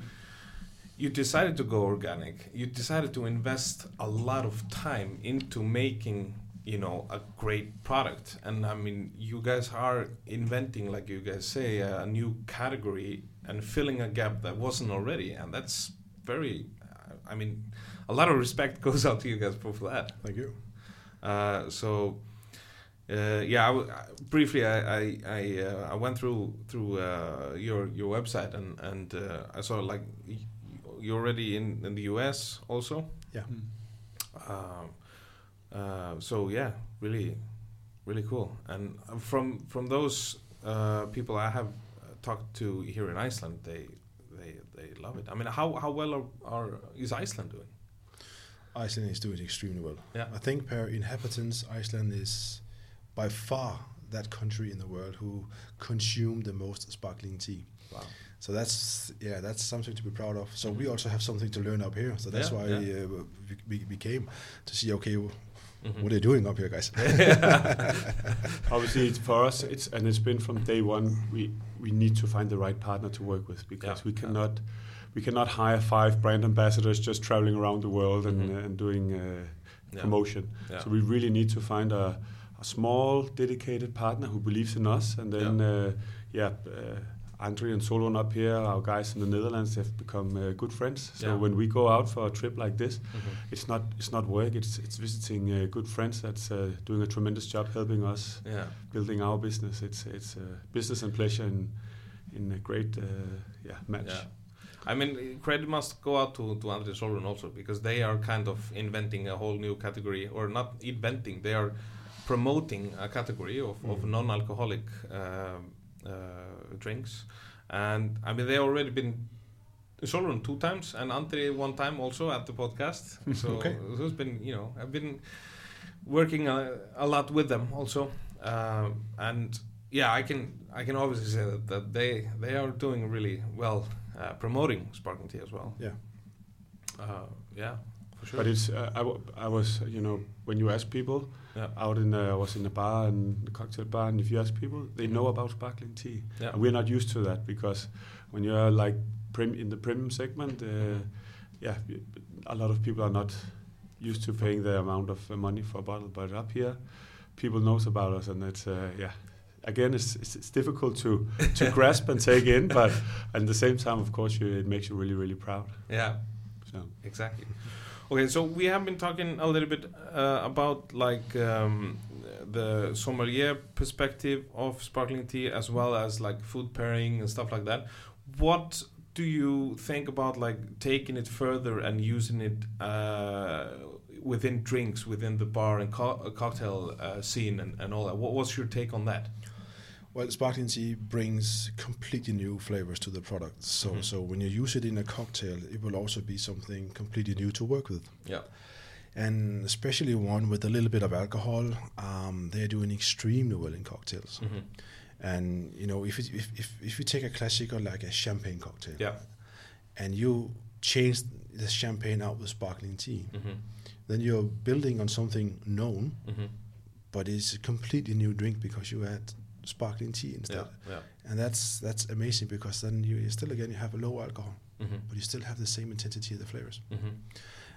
you decided to go organic. You decided to invest a lot of time into making you know a great product. And I mean, you guys are inventing, like you guys say, a new category and filling a gap that wasn't already, and that's very. I mean, a lot of respect goes out to you guys for, for that. Thank you. Uh, so uh, yeah, I w- I- briefly, I I I, uh, I went through through uh, your your website and and uh, I saw like y- you're already in in the US also. Yeah. Um, uh, so yeah, really, really cool. And from from those uh, people I have uh, talked to here in Iceland, they they they love it. I mean, how how well are, are is Iceland doing? Iceland is doing extremely well. Yeah. I think per inhabitants, Iceland is by far that country in the world who consume the most sparkling tea. Wow. So that's yeah, that's something to be proud of. So we also have something to learn up here. So that's Yeah, why yeah. Uh, we, we, we came to see okay, w- Mhm. what are you doing up here, guys? Obviously, it's for us. It's and it's been from day one. We we need to find the right partner to work with because Yeah, we yeah. cannot we cannot hire five brand ambassadors just traveling around the world and Mhm. uh, and doing uh, Yeah. promotion. Yeah. So we really need to find a, a small, dedicated partner who believes in us, and then uh, yeah, uh, Andre and Solon up here, our guys in the Netherlands, have become uh, good friends. So Yeah. when we go out for a trip like this, Mhm. it's not it's not work. It's it's visiting uh, good friends that's uh, doing a tremendous job helping us Yeah. building our business. It's it's uh, business and pleasure in in a great uh, yeah match. Yeah. I mean, credit must go out to, to Andre Solon also because they are kind of inventing a whole new category, or not inventing, they are promoting a category of, of Mhm. non-alcoholic um, uh, drinks. And I mean, they already been Solon two times and Andre one time also at the podcast. So, Okay. so it's been, you know, I've been working a, a lot with them also. Um, and yeah, I can I can obviously say that, that they they are doing really well uh, promoting sparkling tea as well. Yeah. Uh, yeah, for sure. But it's uh, I, w- I was you know when you ask people Yeah. out in uh, I was in a bar and a cocktail bar and if you ask people they know about sparkling tea yeah. and we're not used to that because when you're like prim in the premium segment uh, yeah a lot of people are not used to paying the amount of money for a bottle but up here people knows about us and it's uh, yeah again it's, it's, it's difficult to to grasp and take in but at the same time of course you, it makes you really really proud yeah. so Exactly. Okay, so we have been talking a little bit uh, about like um, the sommelier perspective of sparkling tea as well as like food pairing and stuff like that. What do you think about like taking it further and using it uh, within drinks, within the bar and co- cocktail uh, scene and, and all that? What, what's your take on that? Well, sparkling tea brings completely new flavors to the product. So, Mhm. so when you use it in a cocktail, it will also be something completely new to work with. Yeah. And especially one with a little bit of alcohol, um, they're doing extremely well in cocktails. Mm-hmm. And you know, if, it, if if if you take a classic or like a champagne cocktail, Yeah. and you change the champagne out with sparkling tea, Mm-hmm. then you're building on something known, Mm-hmm. but it's a completely new drink because you add sparkling tea instead. Yeah. Yeah. and that's that's amazing because then you, you still again you have a low alcohol Mm-hmm. but you still have the same intensity of the flavors Mm-hmm.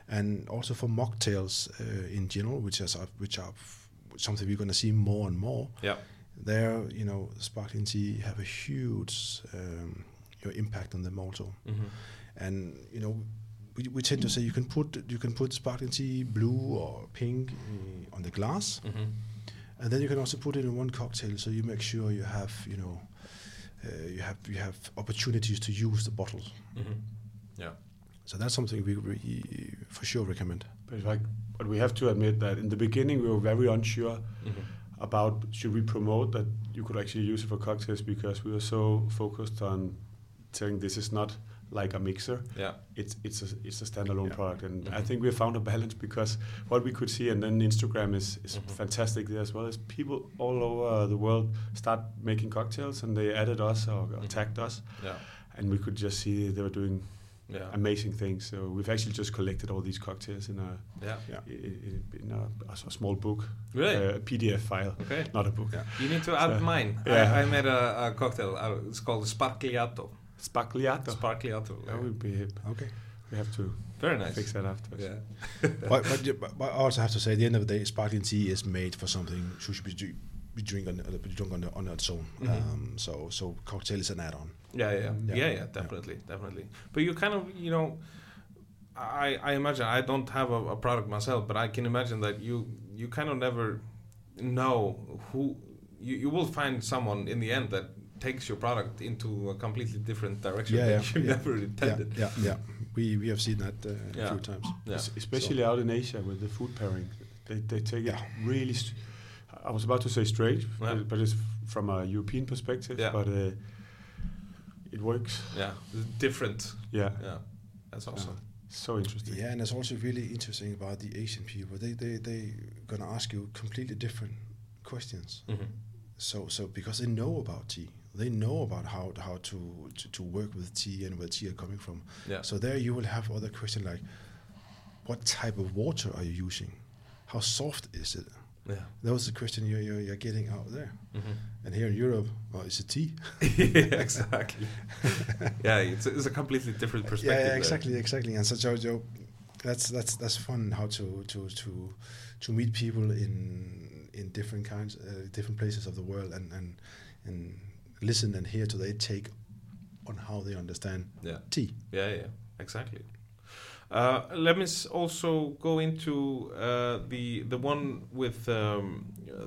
and also for mocktails uh, in general which is uh, which are f- something we're going to see more and more Yeah. there, you know, sparkling tea have a huge um, you know, impact on them also. Mhm. And you know, we, we tend to say you can put you can put sparkling tea blue or pink uh, on the glass, Mhm. And then you can also put it in one cocktail. So you make sure you have you know uh, you have you have opportunities to use the bottles. Mhm. Yeah. So that's something we, we for sure recommend. But it's like, but we have to admit that in the beginning we were very unsure Mhm. about should we promote that you could actually use it for cocktails because we were so focused on saying this is not like a mixer. Yeah. It's it's a it's a standalone Yeah. product, and I Mhm. think we found a balance because what we could see, and then Instagram is is Mhm. fantastic there as well. Is people all over the world start making cocktails, and they added us or, or Mhm. tagged us, Yeah. and we could just see they were doing Yeah. amazing things. So we've actually just collected all these cocktails in a Yeah. Yeah. in, in a, a small book, Really? a PDF file, Okay. not a book. Yeah. You need to add So- mine. Yeah. I, I made a, a cocktail. Uh, it's called Sparkliato. Sparkliato. Sparkliato. That would be hip. Okay. We have to Very nice. fix that after. Yeah. but, but, you- but but I also have to say, at the end of the day, sparkling tea is made for something which should be, dr- be drink on, uh, be drunk on, on its own. Mhm. Um, so so cocktail is an add-on. Yeah, yeah, yeah, Yeah. yeah, definitely, definitely. But you kind of, you know, I I imagine I don't have a, a product myself, but I can imagine that you you kind of never know who you, you will find someone in the end that takes your product into a completely different direction Yeah, that yeah, you yeah. never intended. yeah, yeah. We we have seen that uh, Yeah. a few times. Yeah. Es- Especially out in Asia with the food pairing, they, they take Yeah. it really. St- I was about to say strange, Yeah. but, but it's from a European perspective. Yeah. But uh, it works. Yeah, it's different. Yeah, Yeah, that's awesome. so interesting. Yeah, and it's also really interesting about the Asian people. They they they gonna ask you completely different questions. Mhm. So so because they know about tea, they know about how how to to, to work with tea and where tea are coming from. Yeah. So there you will have other questions like, what type of water are you using? How soft is it? Yeah. That was the question you're, you're, you're getting out there. Mhm. And here in Europe, well, it's a tea. yeah, exactly. yeah, it's, it's a completely different perspective. Yeah, yeah, there. exactly, exactly. And so, so that's that's that's fun how to to to to meet people in in different kinds, uh, different places of the world, and and and listen and hear to their take on how they understand Yeah. tea. Yeah, yeah, exactly. Uh, let me also go into uh, the the one with um,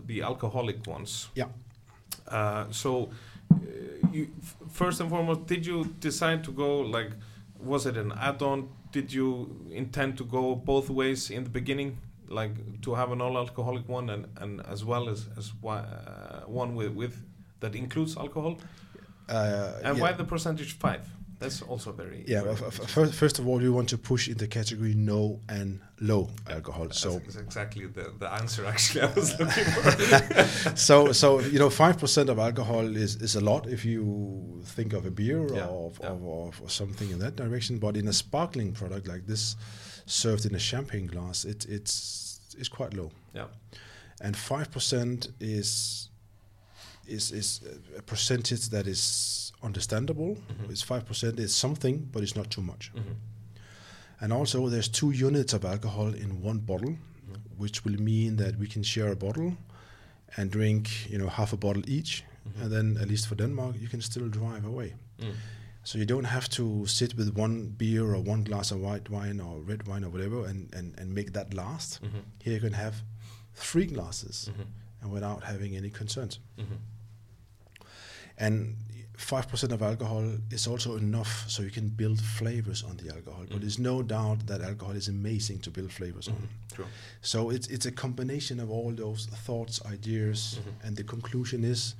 the alcoholic ones. Yeah. Uh, so, uh, you, f- first and foremost, did you decide to go like? Was it an add-on? Did you intend to go both ways in the beginning, like to have an all-alcoholic one and, and as well as as uh, one with with that includes alcohol? Uh, And yeah. why the percentage five? That's also very Yeah, very well, f- f- first, first of all, we want to push in the category no and low alcohol. That's So, ex- exactly the, the answer actually I was looking for. so, so you know, five percent of alcohol is, is a lot if you think of a beer Yeah, or, yeah. of, of, or something in that direction. But in a sparkling product like this, served in a champagne glass, it, it's it's quite low. yeah. and five percent is is is a percentage that is understandable. Mhm. It's five percent It's something, but it's not too much. Mhm. And also, there's two units of alcohol in one bottle, Mhm. which will mean that we can share a bottle and drink, you know, half a bottle each, Mhm. and then at least for Denmark, you can still drive away. Mm. So you don't have to sit with one beer or one glass of white wine or red wine or whatever and, and, and make that last. Mhm. Here you can have three glasses Mhm. and without having any concerns. Mhm. And five percent of alcohol is also enough so you can build flavors on the alcohol. But Mhm. there's no doubt that alcohol is amazing to build flavors on. Mhm. True. So it's it's a combination of all those thoughts, ideas, Mhm. and the conclusion is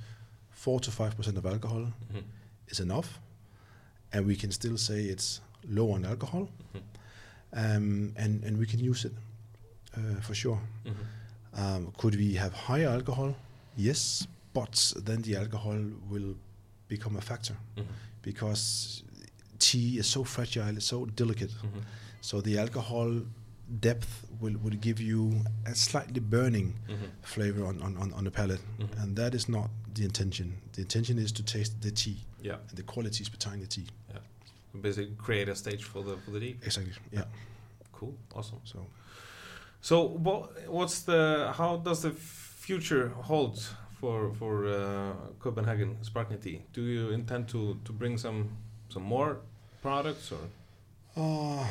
four to five percent of alcohol Mhm. is enough, and we can still say it's low on alcohol, Mhm. um, and and we can use it uh, for sure. Mhm. Um, could we have higher alcohol? Yes, but then the alcohol will become a factor Mhm. because tea is so fragile, it's so delicate. Mhm. So the alcohol depth will, will give you a slightly burning Mhm. flavor on, on, on, on the palate, Mhm. and that is not the intention. The intention is to taste the tea Yeah. and the qualities behind the tea. Yeah, Basically, create a stage for the for the deep. Exactly. Yeah. Cool. Awesome. So So, what what's the how does the future hold for for uh, Copenhagen sparkling tea? Do you intend to to bring some some more products or? Uh,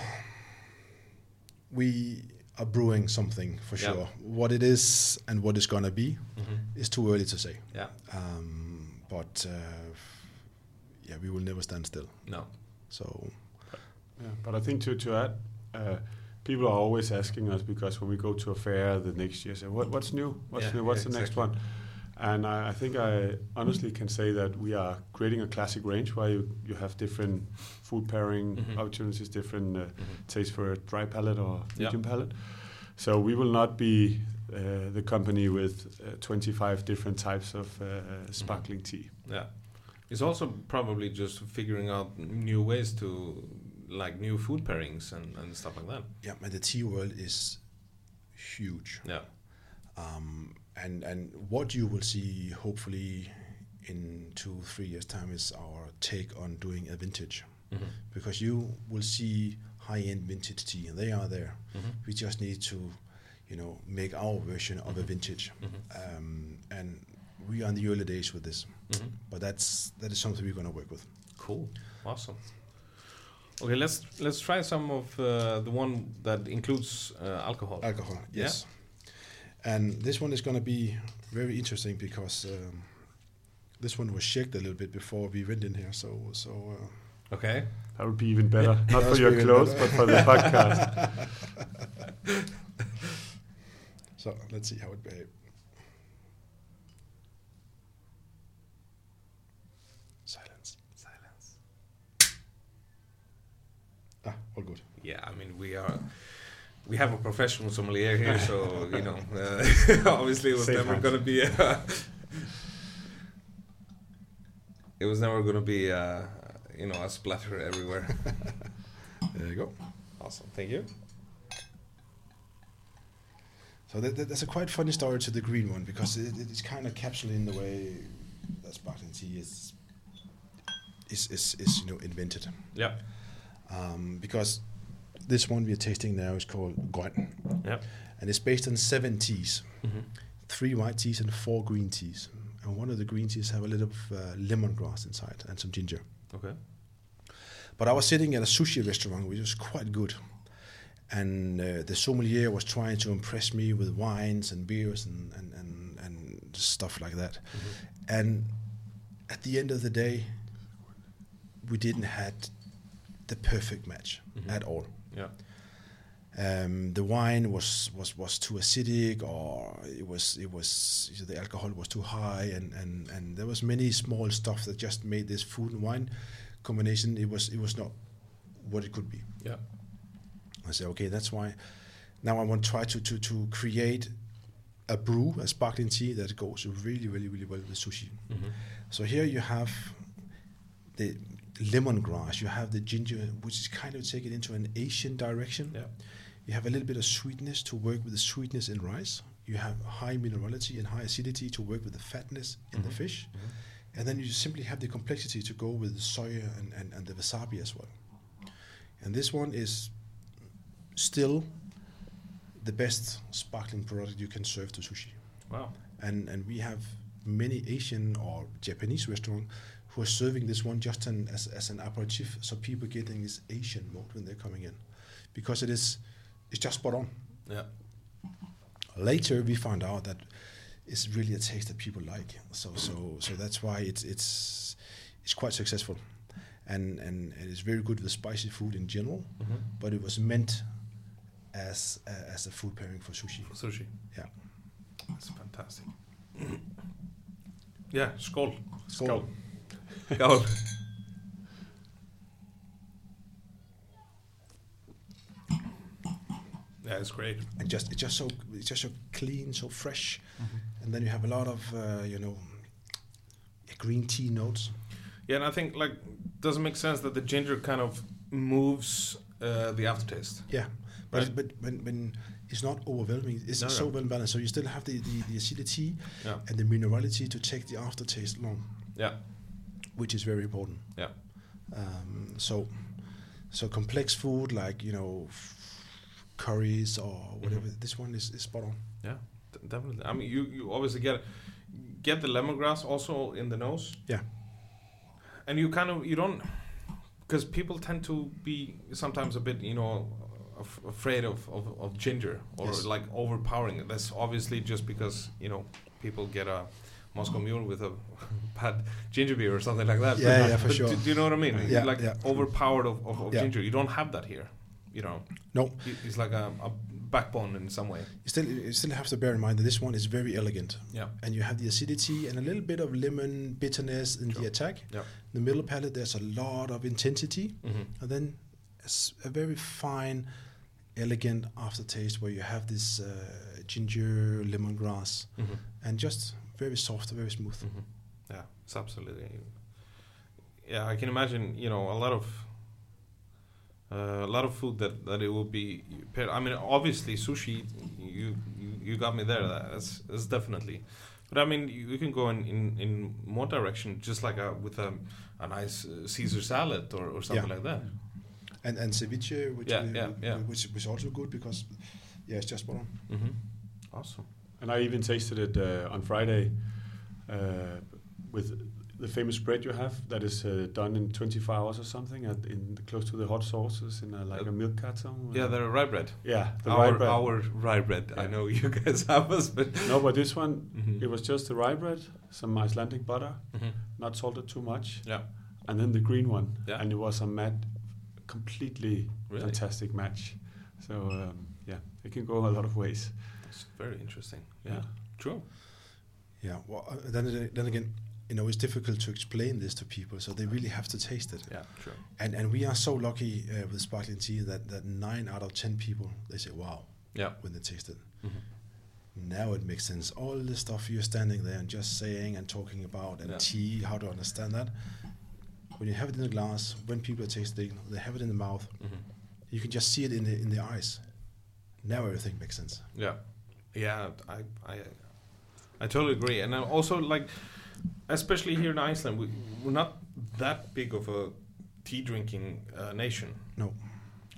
we are brewing something for Yeah. sure. What it is and what it's gonna be is too early to say. Yeah. Um, but uh, yeah, we will never stand still. No. So Yeah, but I think to to add, uh, people are always asking us because when we go to a fair the next year, say what what's new, what's Yeah, new, what's yeah, the next one, and I, I think I honestly can say that we are creating a classic range where you, you have different food pairing Mhm. opportunities, different uh, Mhm. taste for a dry palate or Yeah. medium palate. So we will not be uh, the company with uh, 25 different types of uh, sparkling tea. Yeah. It's also probably just figuring out new ways to like new food pairings and, and stuff like that. yeah, and the tea world is huge. Yeah. Um, and and what you will see hopefully in two three years time is our take on doing a vintage Mhm. because you will see high end vintage tea and they are there. Mhm. We just need to, you know, make our version of a vintage. Mhm. Um, and we are in the early days with this, Mhm. but that's that is something we're going to work with. Cool. Awesome. Okay, let's let's try some of uh, the one that includes uh, alcohol. Alcohol, Yeah. Yes. And this one is going to be very interesting because um, this one was shaken a little bit before we went in here. So so uh, Okay. That would be even better. Not for your clothes, but for the podcast. so let's see how it behaves. Silence. Silence. Ah, all good. Yeah, I mean we are. We have a professional sommelier here, so you know, uh, obviously it was Safe never hands. going to be. A it was never going to be, uh, you know, a splatter everywhere. There you go. awesome, thank you. So that, that, that's a quite funny story to the green one because it, it's kind of capturing the way that sparkling tea is is, is, is you know invented. Yeah. Um, because this one we are tasting now is called Grøn, Yeah. and it's based on seven teas, hmm three white teas and four green teas. And one of the green teas have a little of uh, lemongrass inside and some ginger. Okay. But I was sitting at a sushi restaurant which was quite good. And uh, the sommelier was trying to impress me with wines and beers and, and, and, and stuff like that. And at the end of the day, we didn't had the perfect match Mhm. at all. Yeah. Um, the wine was, was, was too acidic, or it was it was the alcohol was too high, and, and, and there was many small stuff that just made this food and wine combination. It was it was not what it could be. Yeah. I said, okay, that's why. Now I want to try to to to create a brew, a sparkling tea that goes really really really well with sushi. hmm So here you have the lemongrass, you have the ginger, which is kind of taken into an Asian direction. Yeah. You have a little bit of sweetness to work with the sweetness in rice. You have high minerality and high acidity to work with the fatness in the Mhm. fish. And then you simply have the complexity to go with the soya and, and, and the wasabi as well. And this one is still the best sparkling product you can serve to sushi Wow. and and we have many Asian or Japanese restaurants who are serving this one just an, as as an aperitif, so people getting this Asian mode when they're coming in, because it is it's just spot on. Yeah. Later, we found out that it's really a taste that people like, so so so that's why it's it's it's quite successful, and and it is very good with spicy food in general, hmm but it was meant as a, as a food pairing for sushi. Sushi. Yeah. That's fantastic. yeah, skål. Skål. Skål. Yeah, it's great. and just it's just so it's just so clean, so fresh, Mm-hmm. and then you have a lot of uh, you know green tea notes. Yeah, and I think like doesn't make sense that the ginger kind of moves uh, the aftertaste. Yeah, but Right. but when when it's not overwhelming, it's No, so no. well balanced. So you still have the, the, the acidity Yeah. and the minerality to take the aftertaste long, Yeah. Which is very important. Yeah. Um, so so complex food like you know f- curries or whatever. Mhm. This one is, is spot on. Yeah, d- definitely. I mean, you, you obviously get get the lemongrass also in the nose. Yeah. And you kind of you don't because people tend to be sometimes a bit you know af- afraid of, of, of ginger or Yes. like overpowering. That's obviously just because you know people get a Moscow Mule with a bad ginger beer or something like that. Yeah, But- yeah, for sure. Do, do you know what I mean? Yeah, like yeah. overpowered of, of, of Yeah. ginger. You don't have that here. You know, No, it's like a, a backbone in some way. you still you still have to bear in mind that this one is very elegant, Yeah. and you have the acidity and a little bit of lemon bitterness in the attack. Yeah. The middle palate, there's a lot of intensity, hmm and then a very fine, elegant aftertaste where you have this uh, ginger lemongrass, hmm and just very soft, very smooth. hmm Yeah, it's absolutely. Yeah, I can imagine. You know, a lot of uh, a lot of food that, that it will be. paired- I mean, obviously sushi. You you, you got me there. That's that's definitely. But I mean, you, you can go in, in, in more direction, just like a, with a, a nice uh, Caesar salad or, or something Yeah. like that. And and ceviche, which Yeah, we- yeah, yeah. which was also good because yeah, it's just spot on. Mm-hmm. Awesome. And I even tasted it uh, on Friday uh, with the famous bread you have that is uh, done in 24 hours or something at, in close to the hot sauces in a, like a milk carton. Yeah, the rye bread. yeah, the our rye bread. our rye bread. I know you guys have us, but No, but this one Mhm. it was just the rye bread, some Icelandic butter, Mhm. not salted too much, yeah, and then the green one, Yeah. and it was a mad, completely Really? fantastic match. So um, yeah, it can go a lot of ways. It's very interesting. Yeah, Yeah. true. Yeah. Well, uh, then then again, you know, it's difficult to explain this to people, so they really have to taste it. Yeah, true. And and we are so lucky uh, with sparkling tea that that nine out of ten people they say wow Yeah. when they taste it. Mhm. Now it makes sense. All the stuff you're standing there and just saying and talking about and Yeah. tea, how to understand that. When you have it in a glass, when people are tasting, they have it in the mouth. Mhm. You can just see it in the in the eyes. Now everything makes sense. Yeah, yeah. I I I totally agree, and I also like, especially here in Iceland, we, we're not that big of a tea drinking uh, nation. No.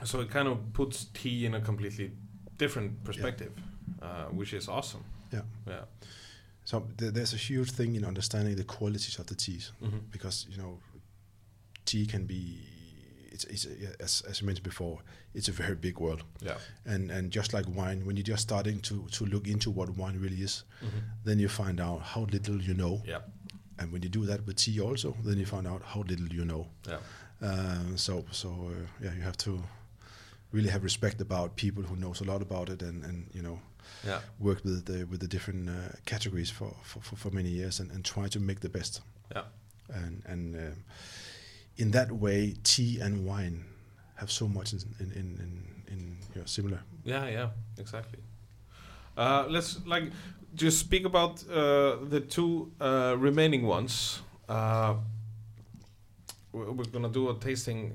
So it kind of puts tea in a completely different perspective, uh, which is awesome. Yeah. Yeah. So th- there's a huge thing in understanding the qualities of the teas. hmm because you know tea can be it's, it's as, as I mentioned before it's a very big world Yeah. and and just like wine when you're just starting to to look into what wine really is hmm then you find out how little you know Yeah. and when you do that with tea also then you find out how little you know Yeah. um, so so uh, yeah you have to really have respect about people who knows a lot about it and and you know Yeah. worked with the with the different uh, categories for, for, for, for many years and, and try to make the best Yeah. and and um, in that way, tea and wine have so much in in in, in, you know, similar. Yeah, yeah, exactly. Uh, let's like just speak about uh, the two uh, remaining ones. Uh, we're we're gonna do a tasting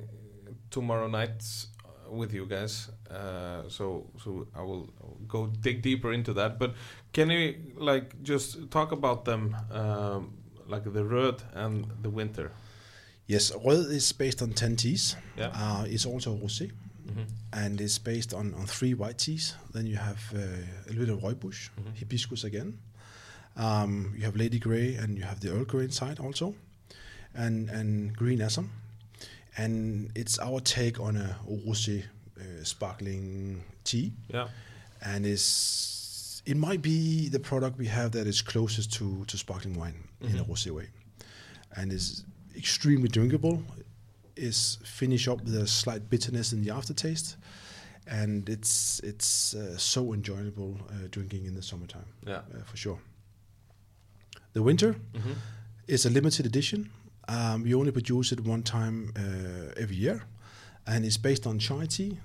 tomorrow night uh, with you guys. Uh, so so I will go dig deeper into that. But can you like just talk about them, um, like the red and the Winter? Yes, Rød is based on ten teas. Yeah. Uh, it's also rosé, hmm and it's based on, on three white teas. Then you have uh, a little bit of rooibos, Mhm. hibiscus again. Um, you have Lady Grey, and you have the Earl Grey inside also, and and Green Assam. And it's our take on a rosé uh, sparkling tea. Yeah. and is it might be the product we have that is closest to, to sparkling wine in a Mhm. rosé way, and is extremely drinkable. Is finish up with a slight bitterness in the aftertaste, and it's it's uh, so enjoyable uh, drinking in the summertime Yeah. uh, for sure. The winter hmm is a limited edition. Um, we only produce it one time uh, every year, and it's based on chai tea,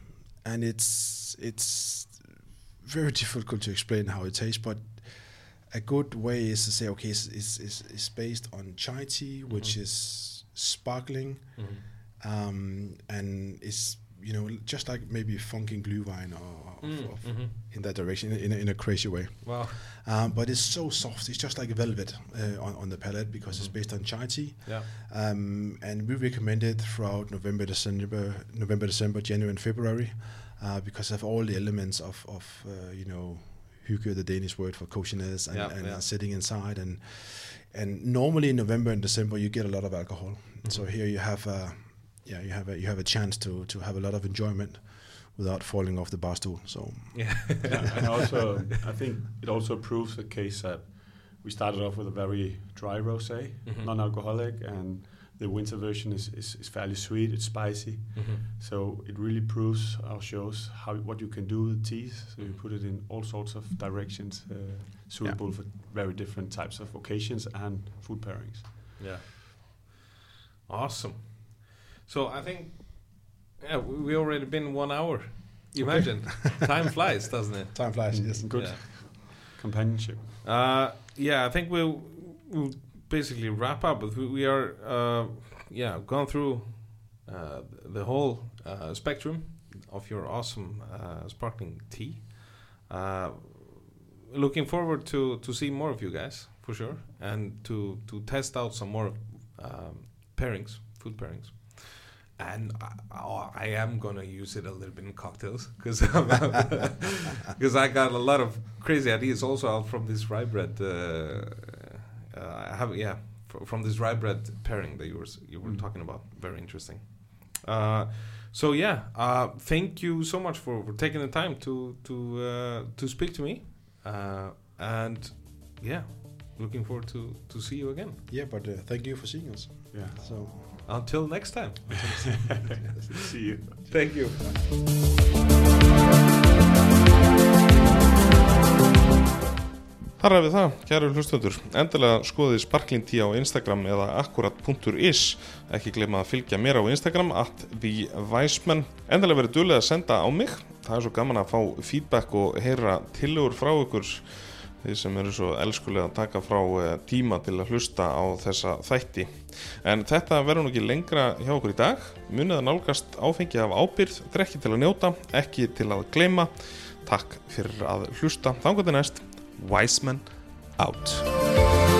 and it's it's very difficult to explain how it tastes. But a good way is to say, okay, it's, it's, it's, it's based on chai tea, which Mhm. is sparkling, hmm um, and it's you know just like maybe funking blue wine or, or Mm, of- mhm. in that direction in a, in a crazy way. Wow. Um, but it's so soft. It's just like velvet uh, on, on the palate because it's Mhm. based on chai tea. Yeah. Um, and we recommend it throughout November, December, November, December, January, and February, uh, because of all the elements of, of uh, you know hygge, the Danish word for coziness, and, Yeah, and yeah. uh, sitting inside. And and normally in November and December you get a lot of alcohol. Mm-hmm. So here you have a yeah you have a, you have a chance to to have a lot of enjoyment without falling off the bar stool. So Yeah. Yeah, and also, I think it also proves the case that we started off with a very dry rosé, Mhm. non-alcoholic, and the winter version is, is, is fairly sweet. It's spicy, Mhm. so it really proves our shows how what you can do with teas. So you put it in all sorts of directions, uh, suitable for very different types of occasions and food pairings. Yeah. Awesome. So I think, yeah, we we already been one hour. Imagine, time flies, doesn't it? time flies. Yes. Good Yeah. companionship. Uh, yeah, I think we'll, we'll basically wrap up. We, we are, uh, yeah, gone through uh, the whole uh, spectrum of your awesome uh, sparkling tea. Uh, looking forward to to see more of you guys for sure, and to to test out some more um, pairings, food pairings. And I, oh, I am gonna use it a little bit in cocktails because because I got a lot of crazy ideas also out from this rye bread. Uh, I have yeah fr- from this rye bread pairing that you were you were Mm. talking about. Very interesting. Uh, so yeah, uh, thank you so much for, for taking the time to to uh, to speak to me, uh, and yeah, looking forward to to see you again. Yeah, but uh, thank you for seeing us. Yeah. So. Until next time. See you. Thank you. Þar er við það, kæru hlustundur. Endilega skoðið Sparkling Tea á Instagram eða akkurat.is. Ekki gleyma að fylgja mér á Instagram at theweisman. Endilega verið duðlega að senda á mig. Það er svo gaman að fá feedback og heyra tillögur frá ykkur þið sem eru svo elskulega að taka frá eh, tíma til að hlusta á þessa þætti. En þetta verður nú ekki lengra hjá okkur í dag. Munið að nálgast áfengi af ábyrð, drekki til að njóta, ekki til að gleyma. Takk fyrir að hlusta. Þannig að næst, Weisman out.